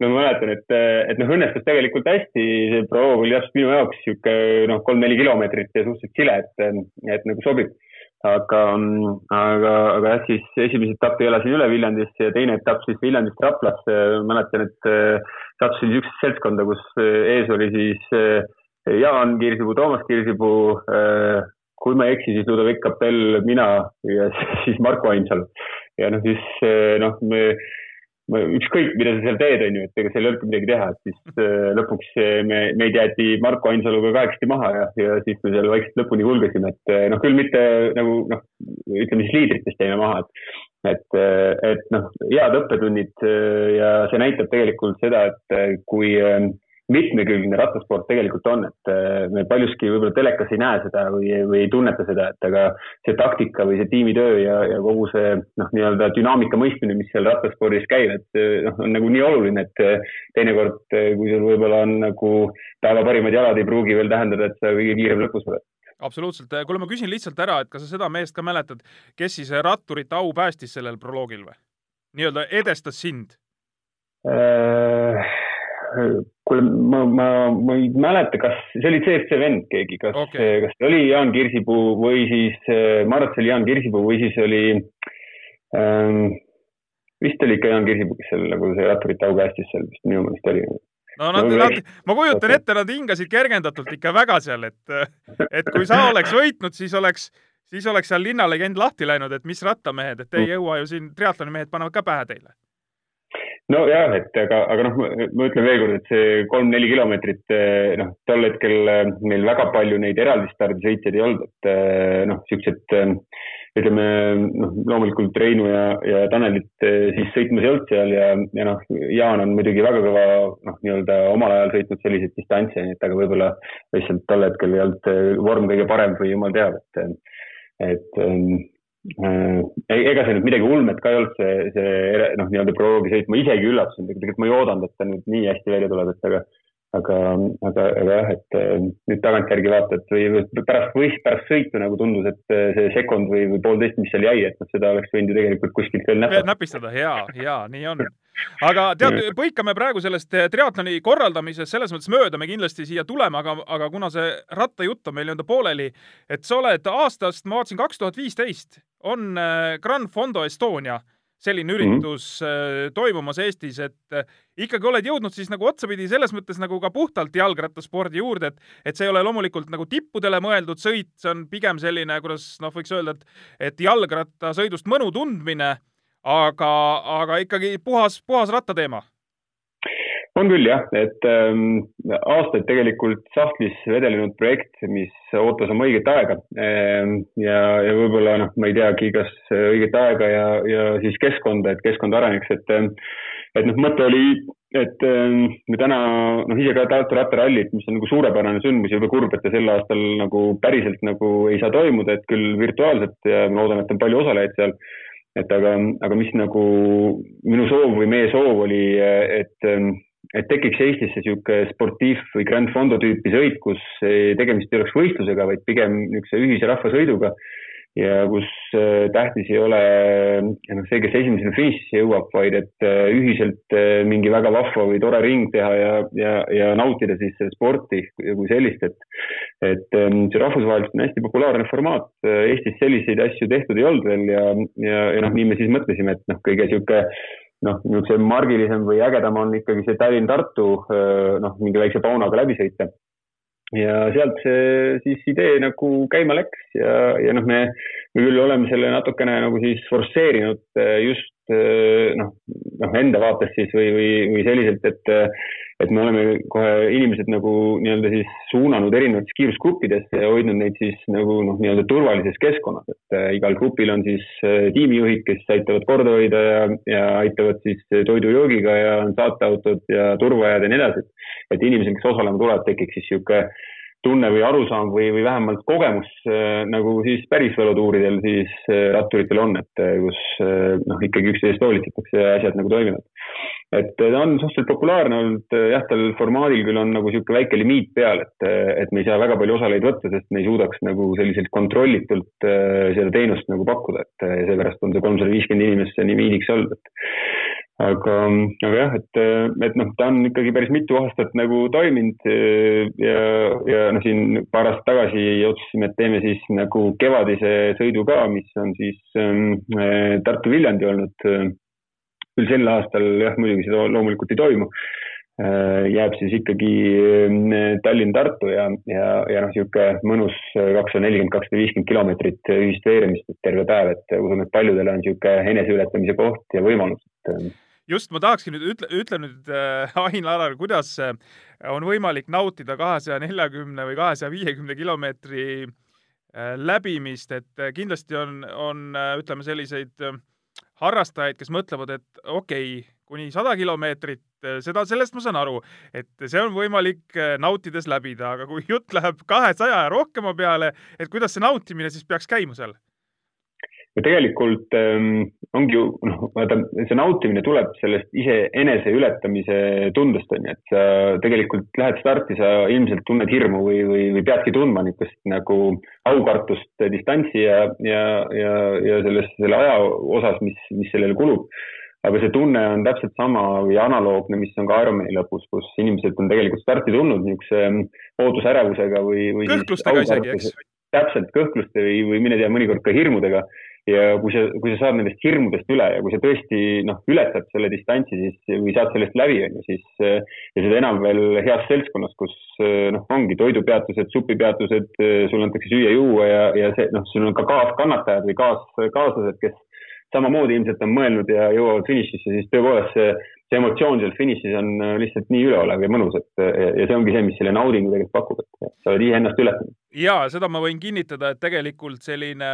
[SPEAKER 4] no ma mäletan, et, et noh, õnnestus tegelikult hästi, see proov oli täpselt minu jaoks sihuke noh, kolm-neli kilomeetrit ja suhteliselt sile, et, et nagu sobib. Aga, aga, aga jah, siis esimese etapi elasin üle Viljandisse ja teine etapp siis Viljandist Raplasse. mäletan, et sattusin niisugusesse seltskonda, kus ees oli siis Jaan Kirsipuu, Toomas Kirsipuu kui ma ei eksi, siis Ludovic Capell, mina ja siis Marko Ainsalu ja noh, siis noh, me ükskõik, mida sa seal teed, on ju, et ega seal ei olnudki midagi teha, et siis äh, lõpuks eh, me, meid jäeti Marko Ainsaluga kahekesti maha ja, ja siis me seal vaikselt lõpuni kulgesime, et noh, küll mitte nagu noh, ütleme siis liidritest jäime maha, et et, et noh, head õppetunnid ja see näitab tegelikult seda, et kui äh, mitmekülgne rattasport tegelikult on, et äh, me paljuski võib-olla telekas ei näe seda või, või ei tunneta seda, et aga see taktika või see tiimitöö ja, ja kogu see noh, nii-öelda dünaamika mõistmine, mis seal rattaspordis käib, et noh, on nagu nii oluline, et äh, teinekord, äh, kui sul võib-olla on nagu päeva parimad jalad, ei pruugi veel tähendada, et sa kõige kiirem lõpus oled
[SPEAKER 3] absoluutselt, kuule, ma küsin lihtsalt ära, et kas sa seda meest ka mäletad, kes siis ratturite au päästis sellel proloogil või? nii-öelda edestas sind
[SPEAKER 4] äh...? Kuule, ma, ma, ma ei mäleta, kas see oli CFC vend keegi, kas okay., kas see oli Jaan Kirsipuu või siis, äh, ma arvan, et see oli Jaan Kirsipuu või siis oli ähm,, vist oli ikka Jaan Kirsipuu, kes seal nagu see ratturite au päästis seal vist minu meelest oli.
[SPEAKER 3] no nad, nad, ma kujutan ette, nad hingasid kergendatult ikka väga seal, et, et kui sa oleks võitnud, siis oleks, siis oleks seal linnalegend lahti läinud, et mis rattamehed, et ei mm. jõua ju siin, triatloni mehed panevad ka pähe teile
[SPEAKER 4] nojah, et aga, aga noh, ma ütlen veelkord, et see kolm-neli kilomeetrit, eh, noh, tol hetkel eh, meil väga palju neid eraldi stardisõitjaid ei olnud, et eh, noh, siuksed ütleme noh, loomulikult Reinu ja, ja Tanelit siis sõitmas ei olnud seal ja, ja noh, Jaan on muidugi väga kõva noh, nii-öelda omal ajal sõitnud selliseid distantse, nii et aga võib-olla lihtsalt tol hetkel ei olnud vorm kõige parem või jumal teab, et, et ega see nüüd midagi ulmet ka ei olnud, see, see noh, nii-öelda proloogi sõit, ma isegi üllatusin, tegelikult ma ei oodanud, et ta nüüd nii hästi välja tuleb, et aga aga, aga, aga jah, et äh, nüüd tagantjärgi vaatad või pärast võis, pärast sõitu nagu tundus, et äh, see sekund või, või poolteist, mis seal jäi, et noh, seda oleks võinud ju tegelikult kuskilt veel näpata.
[SPEAKER 3] näpistada, jaa, jaa, nii on aga tead, põikame praegu sellest eh, triatloni korraldamisest selles mõttes mööda, me kindlasti siia tuleme, aga, aga kuna see rattajutt on meil nii-öelda pooleli, et sa oled aastast, ma vaatasin, kaks tuhat viisteist on eh, Gran Fondo Estonia selline mhm. üritus mm -hmm. toimumas Eestis, et ikkagi oled jõudnud siis nagu otsapidi selles mõttes nagu ka puhtalt jalgrattaspordi juurde, et et see ei ole loomulikult nagu tippudele mõeldud sõit, see on pigem selline, kuidas noh, võiks öelda, et et jalgrattasõidust mõnu tundmine aga, aga ikkagi puhas, puhas rattateema.
[SPEAKER 4] On küll jah, et ähm, aastaid tegelikult sahtlis vedelenud projekt, mis ootas oma õiget aega. Ähm, ja, ja võib-olla noh, ma ei teagi, kas õiget aega ja, ja siis keskkonda, et keskkond areneks, et ähm, et noh, mõte oli, et ähm, me täna noh, ise ka Tartu rattarallit, mis on nagu suurepärane sündmus ja jube kurb, et ta sel aastal nagu päriselt nagu ei saa toimuda, et küll virtuaalselt ja ma loodan, et on palju osalejaid seal et aga, aga mis nagu minu soov või meie soov oli, et, et tekiks Eestis see niisugune sportiiv või Grand Fondo tüüpi sõit, kus tegemist ei oleks võistlusega, vaid pigem niisuguse ühise rahvasõiduga ja kus äh, tähtis ei ole noh, see, kes esimesena finišisse jõuab, vaid et äh, ühiselt äh, mingi väga vahva või tore ring teha ja, ja, ja nautida siis sporti kui sellist, et et ähm, see rahvusvaheliselt on hästi populaarne formaat, Eestis selliseid asju tehtud ei olnud veel ja, ja, ja noh, nii me siis mõtlesime, et noh, kõige niisugune noh, niisuguse margilisem või ägedam on ikkagi see Tallinn-Tartu noh, mingi väikse paunaga läbi sõita ja sealt see siis idee nagu käima läks ja, ja noh, me me küll oleme selle natukene nagu siis forsseerinud äh, just äh, noh, noh enda vaates siis või, või, või selliselt, et, et me oleme kohe inimesed nagu nii-öelda siis suunanud erinevatesse kiirusgruppidesse ja hoidnud neid siis nagu noh, nii-öelda turvalises keskkonnas, et äh, igal grupil on siis tiimijuhid, kes aitavad korda hoida ja, ja aitavad siis toidujoogiga ja on saateautod ja turvajad ja nii edasi. et inimesel, kes osalema tulevad, tekiks siis niisugune tunne või arusaam või, või vähemalt kogemus äh, nagu siis päris velotuuridel siis äh, ratturitel on, et äh, kus noh, ikkagi üksteisest hoolitsetakse ja asjad nagu toimivad. Et ta on suhteliselt populaarne olnud, jah, tal formaadil küll on nagu niisugune väike limiit peal, et, et me ei saa väga palju osalejaid võtta, sest me ei suudaks nagu selliselt kontrollitult seda teenust nagu pakkuda, et seepärast on see kolmsada viiskümmend inimest see limiidiks olnud, et aga, aga jah, et, et noh, ta on ikkagi päris mitu aastat nagu toiminud ja, ja noh, siin paar aastat tagasi otsustasime, et teeme siis nagu kevadise sõidu ka, mis on siis ähm, Tartu-Viljandi olnud. Küll sel aastal jah, muidugi seda loomulikult ei toimu äh,. jääb siis ikkagi äh, Tallinn-Tartu ja, ja, ja noh, niisugune mõnus kakssada nelikümmend, kakssada viiskümmend kilomeetrit ühist veeremist terve päev, et usun, et paljudele on niisugune eneseületamise koht ja võimalus, et
[SPEAKER 3] just ma tahakski nüüd ütle, ütle nüüd äh, Ain-Alar, kuidas äh, on võimalik nautida kahesaja neljakümne või kahesaja viiekümne kilomeetri äh, läbimist, et kindlasti on, on ütleme selliseid äh, harrastajaid, kes mõtlevad, et okei okay,, kuni sada kilomeetrit, äh, seda, sellest ma saan aru, et see on võimalik äh, nautides läbida, aga kui jutt läheb kahesaja ja rohkema peale, et kuidas see nautimine siis peaks käima seal?
[SPEAKER 4] Ja tegelikult ähm, ongi ju noh, vaata see nautimine tuleb sellest iseenese ületamise tundest on ju, et sa tegelikult lähed starti, sa ilmselt tunned hirmu või, või, või peadki tundma niisugust nagu aukartust distantsi ja, ja, ja, ja selles, selle aja osas, mis, mis sellele kulub. aga see tunne on täpselt sama või analoogne, mis on ka Ironmani lõpus, kus inimesed on tegelikult starti tulnud niisuguse ootusärevusega või, või.
[SPEAKER 3] kõhklustega isegi, eks
[SPEAKER 4] täpselt kõhkluste või, või mine tea, mõnikord ka hirmudega ja kui sa, kui sa saad nendest hirmudest üle ja kui sa tõesti noh, ületad selle distantsi, siis või saad sellest läbi, on ju, siis ja seda enam veel heas seltskonnas, kus noh, ongi toidupeatused, supipeatused, sulle antakse süüa-juua ja, ja see noh, sul on ka kaaskannatajad või kaas, kaaslased, kes samamoodi ilmselt on mõelnud ja jõuavad finišisse, siis tõepoolest see, see emotsioon seal finišis on lihtsalt nii üleolev ja mõnus, et ja see ongi see, mis selle naudingu tegelikult pakub, et sa oled ise ennast ületanud.
[SPEAKER 3] ja seda ma võin kinnitada, et tegelikult selline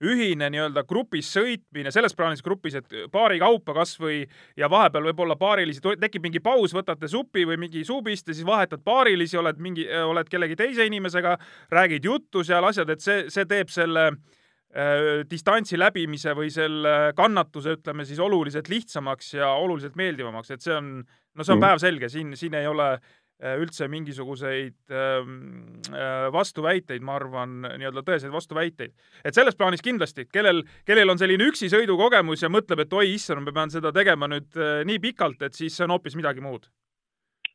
[SPEAKER 3] ühine nii-öelda grupis sõitmine, selles plaanis grupis, et paari kaupa kasvõi ja vahepeal võib-olla paarilisi, tekib mingi paus, võtate supi või mingi suupiste, siis vahetad paarilisi, oled mingi, oled kellegi teise inimesega, räägid juttu seal, asjad, et see, see teeb selle äh, distantsi läbimise või selle kannatuse, ütleme siis oluliselt lihtsamaks ja oluliselt meeldivamaks, et see on, no see on mm. päevselge, siin, siin ei ole Äh, üldse mingisuguseid ähm, äh, vastuväiteid, ma arvan, nii-öelda tõeseid vastuväiteid. et selles plaanis kindlasti, kellel, kellel on selline üksi sõidukogemus ja mõtleb, et oi issand, ma pean seda tegema nüüd äh, nii pikalt, et siis see on hoopis midagi muud.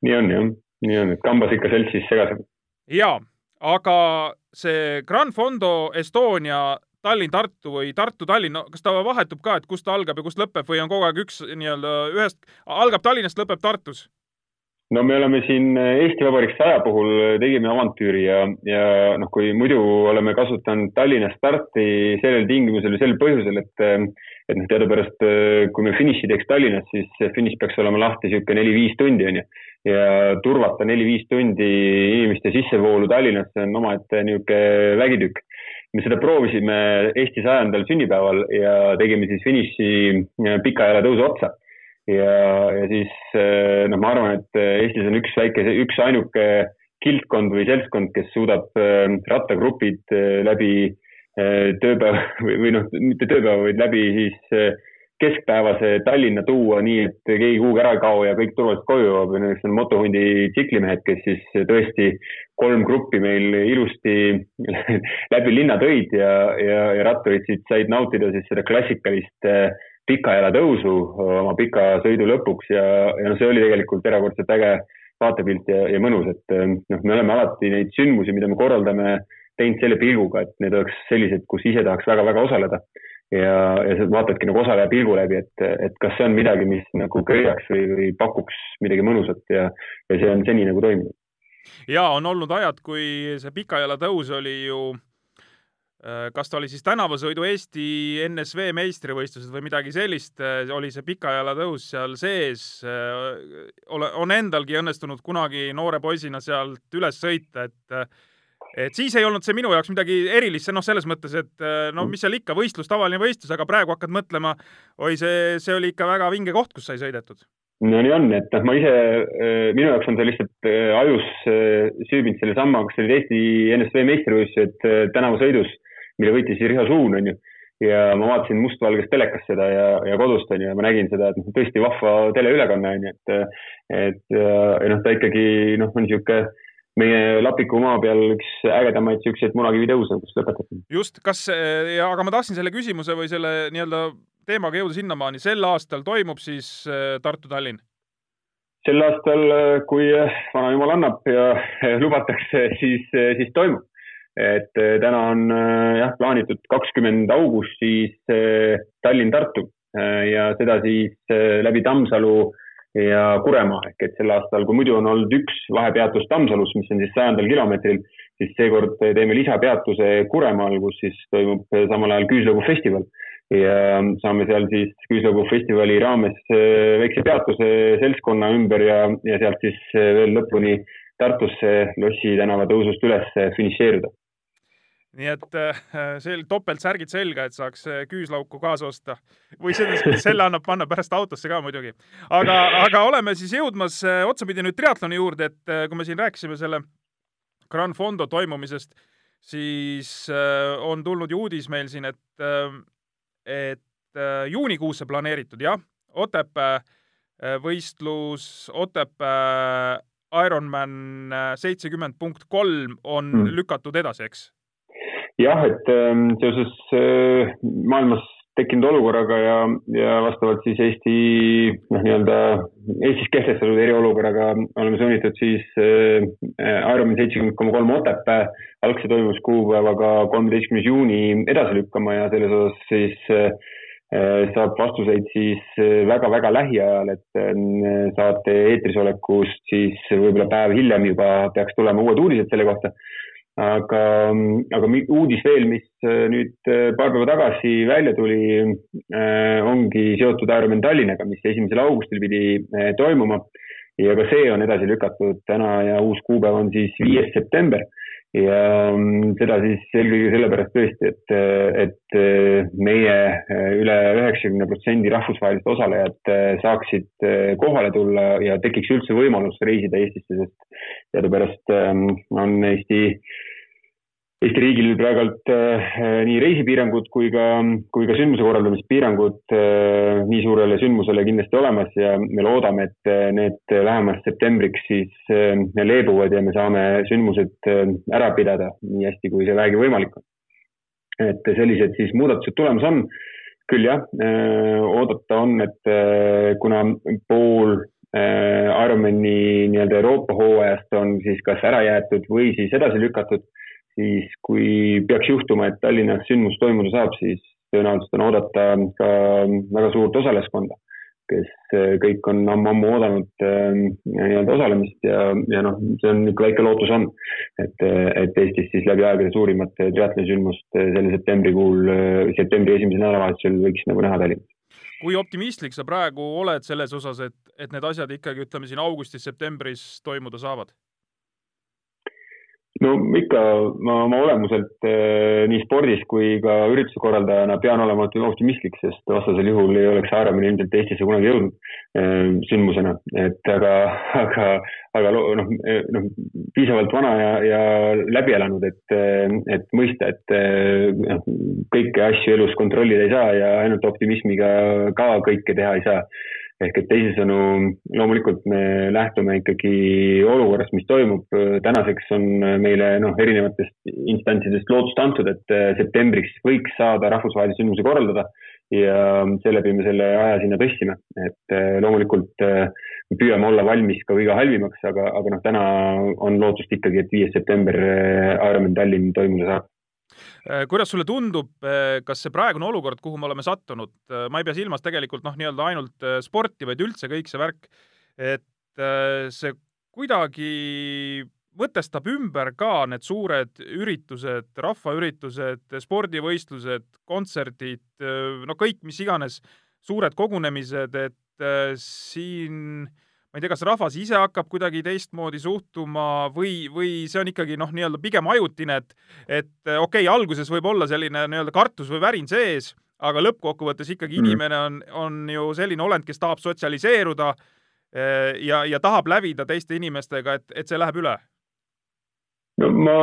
[SPEAKER 4] nii on jah, nii on, et kambas ikka seltsis segasem.
[SPEAKER 3] jaa, aga see Grand Fondo Estonia Tallinn-Tartu või Tartu-Tallinn, kas ta vahetub ka, et kust ta algab ja kust lõpeb või on kogu aeg üks nii-öelda ühest, algab Tallinnast, lõpeb Tartus?
[SPEAKER 4] No me oleme siin Eesti Vabariik saja puhul tegime avantüüri ja, ja noh, kui muidu oleme kasutanud Tallinna starti sellel tingimusel ja sel põhjusel, et et noh, teadupärast kui me finiši teeks Tallinnas, siis finiš peaks olema lahti niisugune neli-viis tundi, on ju. ja turvata neli-viis tundi inimeste sissevoolu Tallinnasse on omaette niisugune vägitükk. me seda proovisime Eesti sajandal sünnipäeval ja tegime siis finiši pika jala tõusu otsa ja, ja siis eh, noh, ma arvan, et eh, Eestis on üks väike, üks ainuke kildkond või seltskond, kes suudab eh, rattagrupid läbi tööpäeva või, või noh, mitte tööpäeva, vaid läbi siis keskpäevase Tallinna tuua nii, et keegi kuhugi ära ei kao ja kõik turvaliselt koju jõuab. Ja nendeks on motohundi tsiklimehed, kes siis tõesti kolm gruppi meil ilusti läbi linna tõid ja, ja, ja ratturid siit said nautida siis seda klassikalist äh, pikajala tõusu oma pika sõidu lõpuks ja, ja noh, see oli tegelikult erakordselt äge vaatepilt ja, ja mõnus, et noh, me oleme alati neid sündmusi, mida me korraldame, teinud selle pilguga, et need oleks sellised, kus ise tahaks väga-väga osaleda. ja, ja sa vaatadki nagu osaleja pilgu läbi, et, et kas see on midagi, mis nagu köidaks või, või pakuks midagi mõnusat ja, ja see on seni nagu toiminud.
[SPEAKER 3] ja on olnud ajad, kui see pikajala tõus oli ju kas ta oli siis tänavasõidu Eesti NSV meistrivõistlused või midagi sellist, oli see pikajala tõus seal sees. ole, on endalgi õnnestunud kunagi noore poisina sealt üles sõita, et et siis ei olnud see minu jaoks midagi erilist, noh, selles mõttes, et no mis seal ikka, võistlus, tavaline võistlus, aga praegu hakkad mõtlema, oi, see, see oli ikka väga vinge koht, kus sai sõidetud
[SPEAKER 4] no nii on, et noh, ma ise, minu jaoks on see lihtsalt ajus süübinud sellesama, kas see oli Eesti NSV meistrivõistlused tänavasõidus mille võitis Riho Suun, onju. ja ma vaatasin mustvalgest telekast seda ja, ja kodust onju ja ma nägin seda, et noh, tõesti vahva teleülekanne onju, et, et ja noh, ta ikkagi noh, on sihuke meie Lapiku maa peal üks ägedamaid siukseid munakivitõuse, kus lõpetati.
[SPEAKER 3] just, kas, ja aga ma tahtsin selle küsimuse või selle nii-öelda teemaga jõuda sinnamaani, sel aastal toimub siis äh, Tartu-Tallinn?
[SPEAKER 4] sel aastal, äh, kui vanajumal annab ja lubatakse, siis, siis toimub et eh, täna on eh, jah, plaanitud kakskümmend august siis eh, Tallinn-Tartu. Ja seda siis läbi Tammsalu ja Kuremaa. Ehk et sel aastal, kui muidu on olnud üks vahepeatus Tammsalus, mis on siis sajandal kilomeetril, siis seekord teeme lisapeatuse Kuremaal, kus siis toimub samal ajal Küüslõbu festival. Ja saame seal siis Küüslõbu festivali raames väikse peatuse seltskonna ümber ja, ja sealt siis veel lõpuni Tartusse Lossi tänava tõusust üles finišeeruda
[SPEAKER 3] nii et äh, see topeltsärgid selga, et saaks äh, küüslauku kaasa osta või selle, selle annab panna pärast autosse ka muidugi. aga, aga oleme siis jõudmas äh, otsapidi nüüd triatloni juurde, et kui me siin rääkisime selle Gran Fondo toimumisest, siis on tulnud ju uudis meil siin, et, et juunikuusse planeeritud, jah, Otepää võistlus, Otepää Ironman seitsekümmend punkt kolm on mm. lükatud edasi, eks?
[SPEAKER 4] Jah, et ähm, seoses äh, maailmas tekkinud olukorraga ja, ja vastavalt siis Eesti noh, nii-öelda Eestis kehtestatud eriolukorraga oleme sunnitud siis äh, Ironman seitsekümmend koma kolm Otepää algse toimumiskuupäevaga kolmeteistkümnes juuni edasi lükkama ja selles osas siis äh, saab vastuseid siis väga-väga lähiajal, et saate eetris olekust siis võib-olla päev hiljem juba peaks tulema uued uudised selle kohta aga, aga uudis veel, mis äh, nüüd äh, paar päeva tagasi välja tuli, äh, ongi seotud Ironman Tallinnaga, mis esimesel augustil pidi toimuma. Ja ka see on edasi lükatud täna ja uus kuupäev on siis viies september ja mm, seda siis eelkõige sellepärast tõesti, et, et meie üle üheksakümne protsendi rahvusvahelised osalejad saaksid kohale tulla ja tekiks üldse võimalus reisida Eestisse, sest teadupärast on Eesti Eesti riigil praegult äh, nii reisipiirangud kui ka, kui ka sündmuse korraldamispiirangud äh, nii suurele sündmusele kindlasti olemas ja me loodame, et äh, need vähemalt septembriks siis leebuvad ja me saame sündmused ära pidada nii hästi, kui see vähegi võimalik on. et sellised siis muudatused tulemas on. küll jah, oodata on, et kuna pool Ironmani nii-öelda Euroopa hooajast on siis kas ära jäetud või siis edasi lükatud siis kui peaks juhtuma, et Tallinnas sündmus toimuda saab, siis tõenäoliselt on oodata ka väga suurt osalejaskonda, kes eh, kõik on ammu-ammu oodanud eh, nii-öelda osalemist ja, ja noh, see on ikka väike lootus on, et, et Eestis siis läbi aegade suurimat triatloni sündmust selle septembrikuul, septembri esimesel nädalavahetusel võiks nagu näha Tallinnas
[SPEAKER 3] kui optimistlik sa praegu oled selles osas, et, et need asjad ikkagi, ütleme siin augustis-septembris toimuda saavad?
[SPEAKER 4] No ikka ma oma olemuselt eh, nii spordis kui ka ürituse korraldajana pean olema optimistlik, sest vastasel juhul ei oleks Ironman ilmselt Eestisse kunagi jõudnud eh, sündmusena, et aga, aga, aga noh, eh, noh, piisavalt vana ja, ja läbi elanud, et, et mõista, et noh, kõiki asju elus kontrollida ei saa ja ainult optimismiga ka kõike teha ei saa ehk et teisisõnu, loomulikult me lähtume ikkagi olukorrast, mis toimub. tänaseks on meile noh, erinevatest instantsidest lootust antud, et äh, septembriks võiks saada rahvusvahelise sündmuse korraldada. Ja seeläbi me selle aja sinna tõstsime, et äh, loomulikult äh, me püüame olla valmis ka kõige halvimaks, aga, aga noh, täna on lootust ikkagi, et viies september Ironman Tallinn toimuda saab
[SPEAKER 3] kuidas sulle tundub, äh, kas see praegune olukord, kuhu me oleme sattunud, äh, ma ei pea silmas tegelikult noh, nii-öelda ainult sporti, vaid üldse kõik see värk, et see kuidagi mõtestab ümber ka need suured üritused, rahvaüritused, spordivõistlused, kontserdid, no kõik, mis iganes suured kogunemised, et siin ma ei tea, kas rahvas ise hakkab kuidagi teistmoodi suhtuma või, või see on ikkagi noh, nii-öelda pigem ajutine, et et okei okay,, alguses võib olla selline nii-öelda kartus või värin sees, aga lõppkokkuvõttes ikkagi mm. inimene on, on ju selline olend, kes tahab sotsialiseeruda ja, ja tahab lävida teiste inimestega, et, et see läheb üle
[SPEAKER 4] no ma,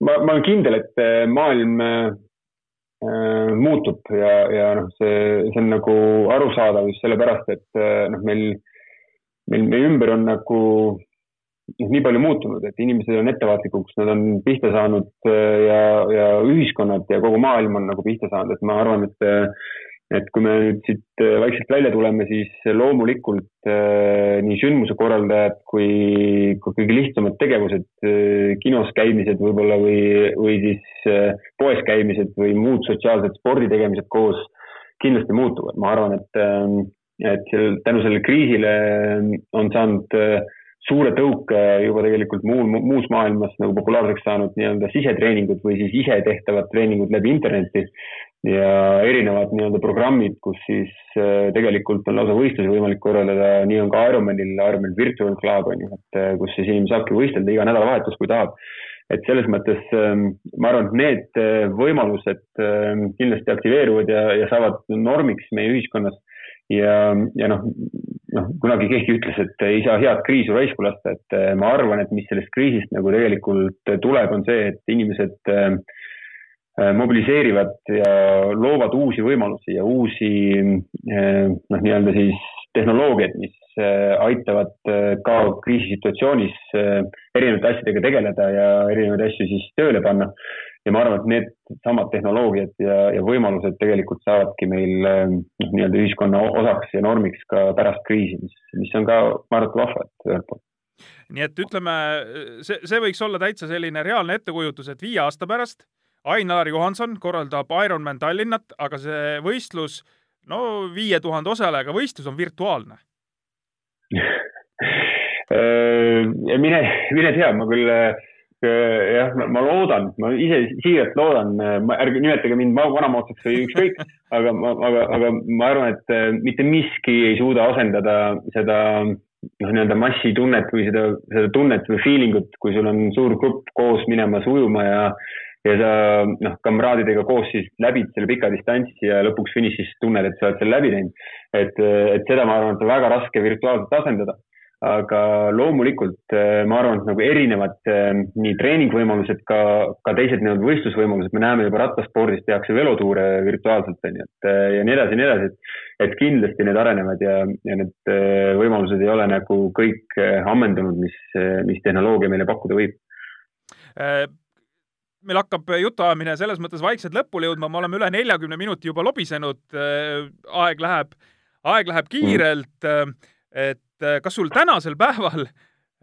[SPEAKER 4] ma, ma olen kindel, et maailm äh, muutub ja, ja noh, see, see on nagu arusaadav just sellepärast, et äh, noh, meil, meil, meie ümber on nagu noh, nii palju muutunud, et inimesed on ettevaatlikuks, nad on pihta saanud äh, ja, ja ühiskonnad ja kogu maailm on nagu pihta saanud, et ma arvan, et äh, et kui me nüüd siit äh, vaikselt välja tuleme, siis loomulikult nii sündmuse korraldajad kui, kui kõige lihtsamad tegevused kinos käimised võib-olla või, või siis poes käimised või muud sotsiaalsed sporditegemised koos kindlasti muutuvad. ma arvan, et et sel, tänu sellele kriisile äh, on saanud äh, suure tõuke juba tegelikult muul, muus maailmas nagu populaarseks saanud nii-öelda sisetreeningud või siis ise tehtavad treeningud läbi interneti ja erinevad nii-öelda programmid, kus siis äh, tegelikult on lausa võistlusi võimalik korraldada, nii on ka Ironmanil, Ironman Virtual Club on ju, et äh, kus siis inimene saabki võistelda iga nädalavahetus, kui tahab. et selles mõttes ähm, ma arvan, et need äh, võimalused ähm, kindlasti aktiveeruvad ja, ja saavad normiks meie ühiskonnas ja, ja noh, noh, kunagi keegi ütles, et ei saa head kriisi raisku lasta, et ma arvan, et mis sellest kriisist nagu tegelikult tuleb, on see, et inimesed äh, Äh, mobiliseerivad ja loovad uusi võimalusi ja uusi noh, nii-öelda siis tehnoloogiaid, mis aitavad ka kriisisituatsioonis erinevate asjadega tegeleda ja erinevaid asju siis tööle panna. Ja ma arvan, et needsamad tehnoloogiad ja, ja võimalused tegelikult saavadki meil noh, nii-öelda ühiskonna osaks ja normiks ka pärast kriisi, mis, mis on ka, ma arvan, et vahva, et ühelt poolt.
[SPEAKER 3] Nii et ütleme, see, see võiks olla täitsa selline reaalne ettekujutus, et viie aasta pärast Ain-Alar Johanson korraldab Ironman Tallinnat, aga see võistlus, no viie tuhande osalejaga võistlus on virtuaalne.
[SPEAKER 4] Mine, mine tea, ma küll jah, ma loodan, ma ise siiralt loodan, ärge nimetage mind vanamoodsaks või ükskõik, aga aga, aga ma arvan, et äh, mitte miski ei suuda asendada seda noh, nii-öelda massitunnet või seda, seda tunnet või feeling ut, kui sul on suur grupp koos minemas ujuma ja ja sa noh, kamraadidega koos siis läbid selle pika distantsi ja lõpuks finišis tunned, et sa oled selle läbi teinud. et, et seda ma arvan, et on väga raske virtuaalselt asendada. Aga loomulikult ma arvan, et nagu erinevad nii treeningvõimalused, ka, ka teised nii-öelda võistlusvõimalused, me näeme juba rattaspordis tehakse velotuure virtuaalselt, on ju, et ja nii edasi ja nii edasi, et et kindlasti need arenevad ja, ja need võimalused ei ole nagu kõik ammendunud, mis, mis tehnoloogia meile pakkuda võib
[SPEAKER 3] äh, meil hakkab jutuajamine selles mõttes vaikselt lõpule jõudma, me oleme üle neljakümne minuti juba lobisenud, aeg läheb, aeg läheb kiirelt. Äh, et äh, kas sul tänasel päeval,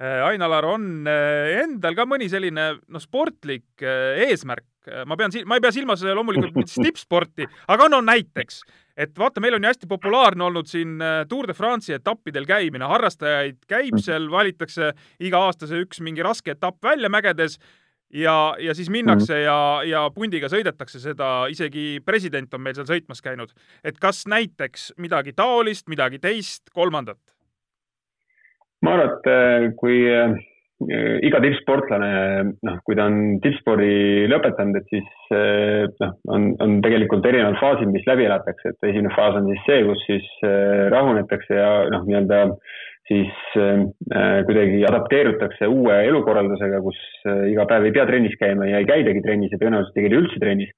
[SPEAKER 3] Ain-Alar, on endal ka mõni selline noh, sportlik eesmärk? ma pean, ma ei pea silmas loomulikult mitte tippsporti, aga no näiteks, et vaata, meil on ju hästi populaarne olnud siin Tour de France'i etappidel käimine, harrastajaid käib mm. seal, valitakse iga aasta see üks mingi raske etapp välja mägedes ja, ja siis minnakse mm. ja, ja pundiga sõidetakse seda, isegi president on meil seal sõitmas käinud. et kas näiteks midagi taolist, midagi teist, kolmandat?
[SPEAKER 4] Ma arvan, et äh, kui äh, iga tippsportlane, noh, kui ta on tippspordi lõpetanud, et siis äh, noh, on, on tegelikult erinevad faasid, mis läbi elatakse, et esimene faas on siis see, kus siis rahunetakse ja noh, nii-öelda siis kuidagi adapteerutakse uue elukorraldusega, kus iga päev ei pea trennis käima ja ei käidagi trennis ja tõenäoliselt ei käida üldse trennis.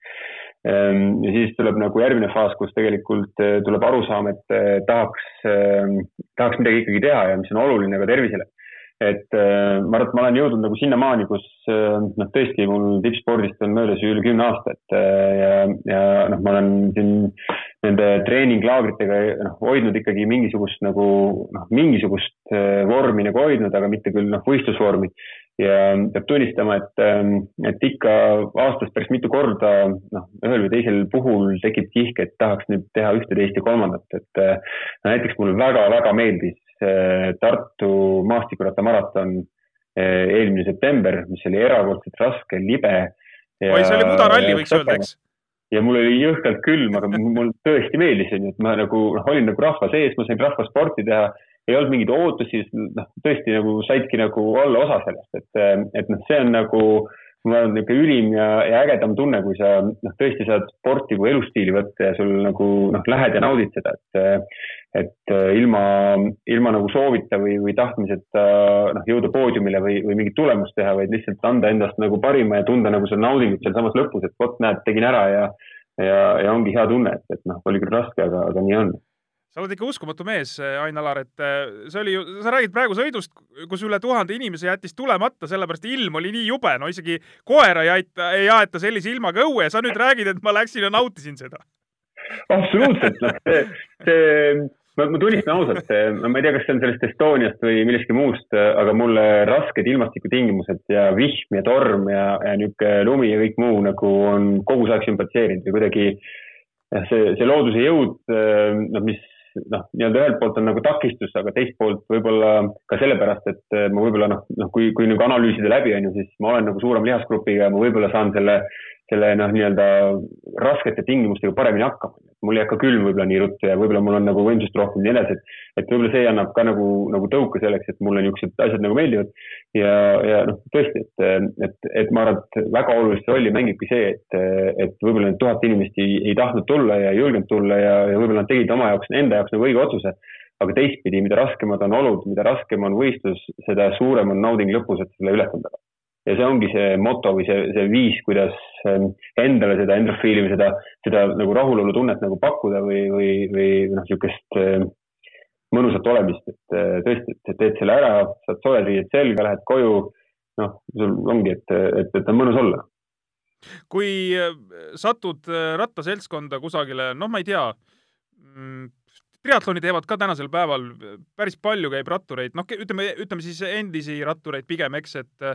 [SPEAKER 4] Ja siis tuleb nagu järgmine faas, kus tegelikult äh, tuleb arusaam, et äh, tahaks äh,, tahaks midagi ikkagi teha ja mis on oluline ka tervisele et äh, ma arvan, et ma olen jõudnud nagu sinnamaani, kus noh, tõesti mul tippspordist on möödas üle kümne aasta, et ja, ja noh, ma olen siin nende treeninglaagritega noh, hoidnud ikkagi mingisugust nagu noh, mingisugust vormi nagu hoidnud, aga mitte küll noh, võistlusvormi. Ja peab tunnistama, et, et ikka aastas päris mitu korda noh, ühel või teisel puhul tekib kihk, et tahaks nüüd teha ühte, teist ja kolmandat, et no näiteks mulle väga-väga meeldis Tartu maastikurattamaraton eelmine september, mis oli erakordselt raske, libe.
[SPEAKER 3] oi, see oli mudaralli, võiks öelda, eks?
[SPEAKER 4] ja mul oli jõhkralt külm, aga mul tõesti meeldis, onju, et ma nagu noh, olin nagu rahva sees, ma sain rahvasporti teha. Ei olnud mingeid ootusi, noh, tõesti nagu saidki nagu olla osa sellest, et, et noh, see on nagu ma arvan, niisugune ülim ja, ja ägedam tunne, kui sa noh, tõesti saad sporti kui elustiili võtta ja sul nagu noh, lähed ja naudid seda, et et ilma, ilma nagu soovita või, või tahtmiseta noh, jõuda poodiumile või, või mingit tulemust teha, vaid lihtsalt anda endast nagu parima ja tunda nagu seda naudingut sealsamas lõpus, et vot näed, tegin ära ja ja, ja ongi hea tunne, et, et noh, oli küll raske, aga, aga nii on
[SPEAKER 3] sa oled ikka uskumatu mees, Ain-Alar, et äh, see oli ju, sa räägid praegu sõidust, kus üle tuhande inimese jättis tulemata, sellepärast ilm oli nii jube, no isegi koera ei aita, ei aeta sellise ilmaga õue ja sa nüüd räägid, et ma läksin ja nautisin seda.
[SPEAKER 4] absoluutselt, noh, see, see, ma, ma tunnistan ausalt, ma ei tea, kas see on sellest Estoniast või millestki muust, aga mulle rasked ilmastikutingimused ja vihm ja torm ja, ja niisugune lumi ja kõik muu nagu on kogu aeg sümpatiseerinud ja kuidagi see, see looduse jõud, noh, mis noh, nii-öelda ühelt poolt on nagu takistus, aga teist poolt võib-olla ka sellepärast, et ma võib-olla noh, noh, kui, kui nagu analüüsida läbi, on ju, siis ma olen nagu suurema lihasgrupiga ja ma võib-olla saan selle, selle noh, nii-öelda raskete tingimustega paremini hakkama. mul ei hakka külm võib-olla nii ruttu ja võib-olla mul on nagu võimsust rohkem ja nii edasi, et, et võib-olla see annab ka nagu, nagu tõuke selleks, et mulle niisugused asjad nagu meeldivad. ja, ja noh, tõesti, et, et, et ma arvan, et väga olulist rolli mängibki see, et, et võib-olla need tuhat inimest ei, ei tahtnud tulla ja ei julgenud tulla ja, ja võib-olla nad tegid oma jaoks, enda jaoks nagu õige otsuse aga teistpidi, mida raskemad on olud, mida raskem on võistlus, seda suurem on nauding lõpus, et selle ületada. Ja see ongi see moto või see, see viis, kuidas ähm, endale seda endorfiili või seda, seda nagu rahulolutunnet nagu pakkuda või, või, või noh, niisugust ähm, mõnusat olemist, et äh, tõesti, et teed selle ära, saad soojad riided selga, lähed koju, noh, sul ongi, et, et, et on mõnus olla.
[SPEAKER 3] kui äh, satud äh, rattaseltskonda kusagile, noh, ma ei tea, mm, triatloni teevad ka tänasel päeval päris palju käib rattureid, noh, ütleme, ütleme siis endisi rattureid pigem, eks, et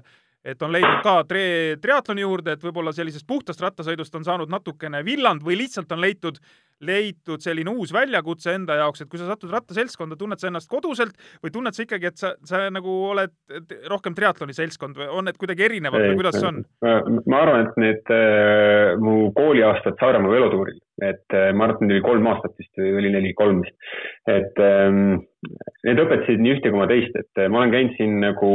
[SPEAKER 3] et on leidnud ka tri-, triatloni juurde, et võib-olla sellisest puhtast rattasõidust on saanud natukene villand või lihtsalt on leitud leitud selline uus väljakutse enda jaoks, et kui sa satud rattaseltskonda, tunned sa ennast koduselt või tunned sa ikkagi, et sa, sa nagu oled rohkem triatloni seltskond või on need kuidagi erinevad või kuidas see on?
[SPEAKER 4] ma arvan, et need äh, mu kooliaastad Saaremaa velotuuril, et äh, ma arvan, et neil oli kolm aastat vist või oli neli, kolm vist. et ähm, need õpetasid nii ühte koma teist, et äh, ma olen käinud siin nagu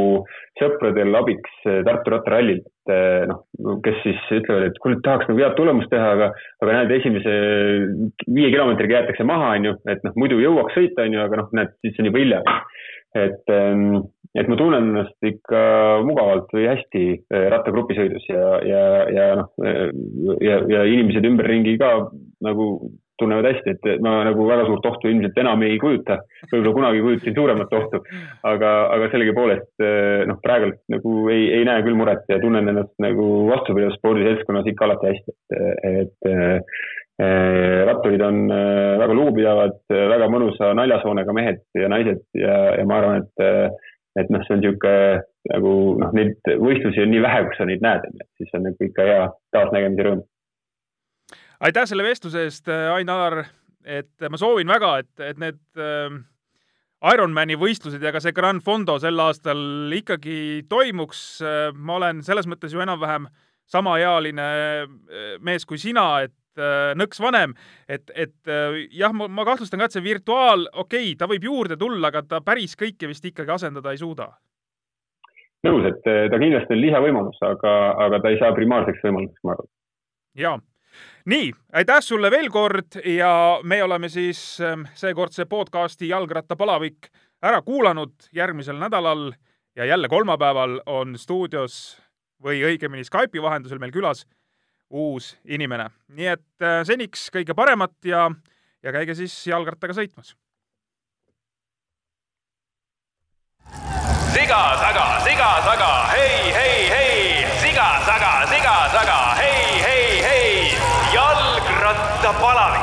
[SPEAKER 4] sõpradel abiks äh, Tartu rattarallil, et noh, kes siis ütlevad, et kuule, tahaks nagu head tulemust teha, aga, aga näed, esimese viie kilomeetriga jäetakse maha, on ju, et noh, muidu jõuaks sõita, on ju, aga noh, näed, siis on juba hilja. et, ähm, et ma tunnen ennast ikka mugavalt või hästi äh, rattagrupisõidus ja, ja, ja noh, ja, ja inimesed ümberringi ka nagu tunnevad hästi, et ma nagu väga suurt ohtu ilmselt enam ei kujuta. võib-olla kunagi kujutasin suuremat ohtu, aga, aga sellegipoolest äh, noh, praegult nagu ei, ei näe küll muret ja tunnen ennast nagu vastupidavas spordiseltskonnas ikka alati hästi, et, et ratturid on väga lugupidavad, väga mõnusa naljasoonega mehed ja naised ja, ja ma arvan, et, et noh, see on niisugune nagu noh, neid võistlusi on nii vähe, kus sa neid näed, et siis on nagu ikka hea taasnägemise rõõm.
[SPEAKER 3] Aitäh selle vestluse eest, Ain-Alar, et ma soovin väga, et, et need äh, Ironmani võistlused ja ka see Grand Fondo sel aastal ikkagi toimuks. Äh, ma olen selles mõttes ju enam-vähem samaealine äh, mees kui sina, et nõks vanem, et, et jah, ma, ma kahtlustan ka, et see virtuaal, okei okay,, ta võib juurde tulla, aga ta päris kõike vist ikkagi asendada ei suuda.
[SPEAKER 4] nõus, et ta kindlasti on lisavõimalus, aga, aga ta ei saa primaarseks võimaluseks, ma arvan.
[SPEAKER 3] jaa nii, aitäh sulle veel kord ja me oleme siis ähm, seekordse podcasti Jalgrattapalavik ära kuulanud järgmisel nädalal ja jälle kolmapäeval on stuudios või õigemini Skype'i vahendusel meil külas uus inimene. nii et äh, seniks kõige paremat ja, ja käige siis jalgrattaga sõitmas.
[SPEAKER 2] siga taga, siga taga, hei, hei, hei, siga taga, siga taga, hei, hei, hei jalgrattapalav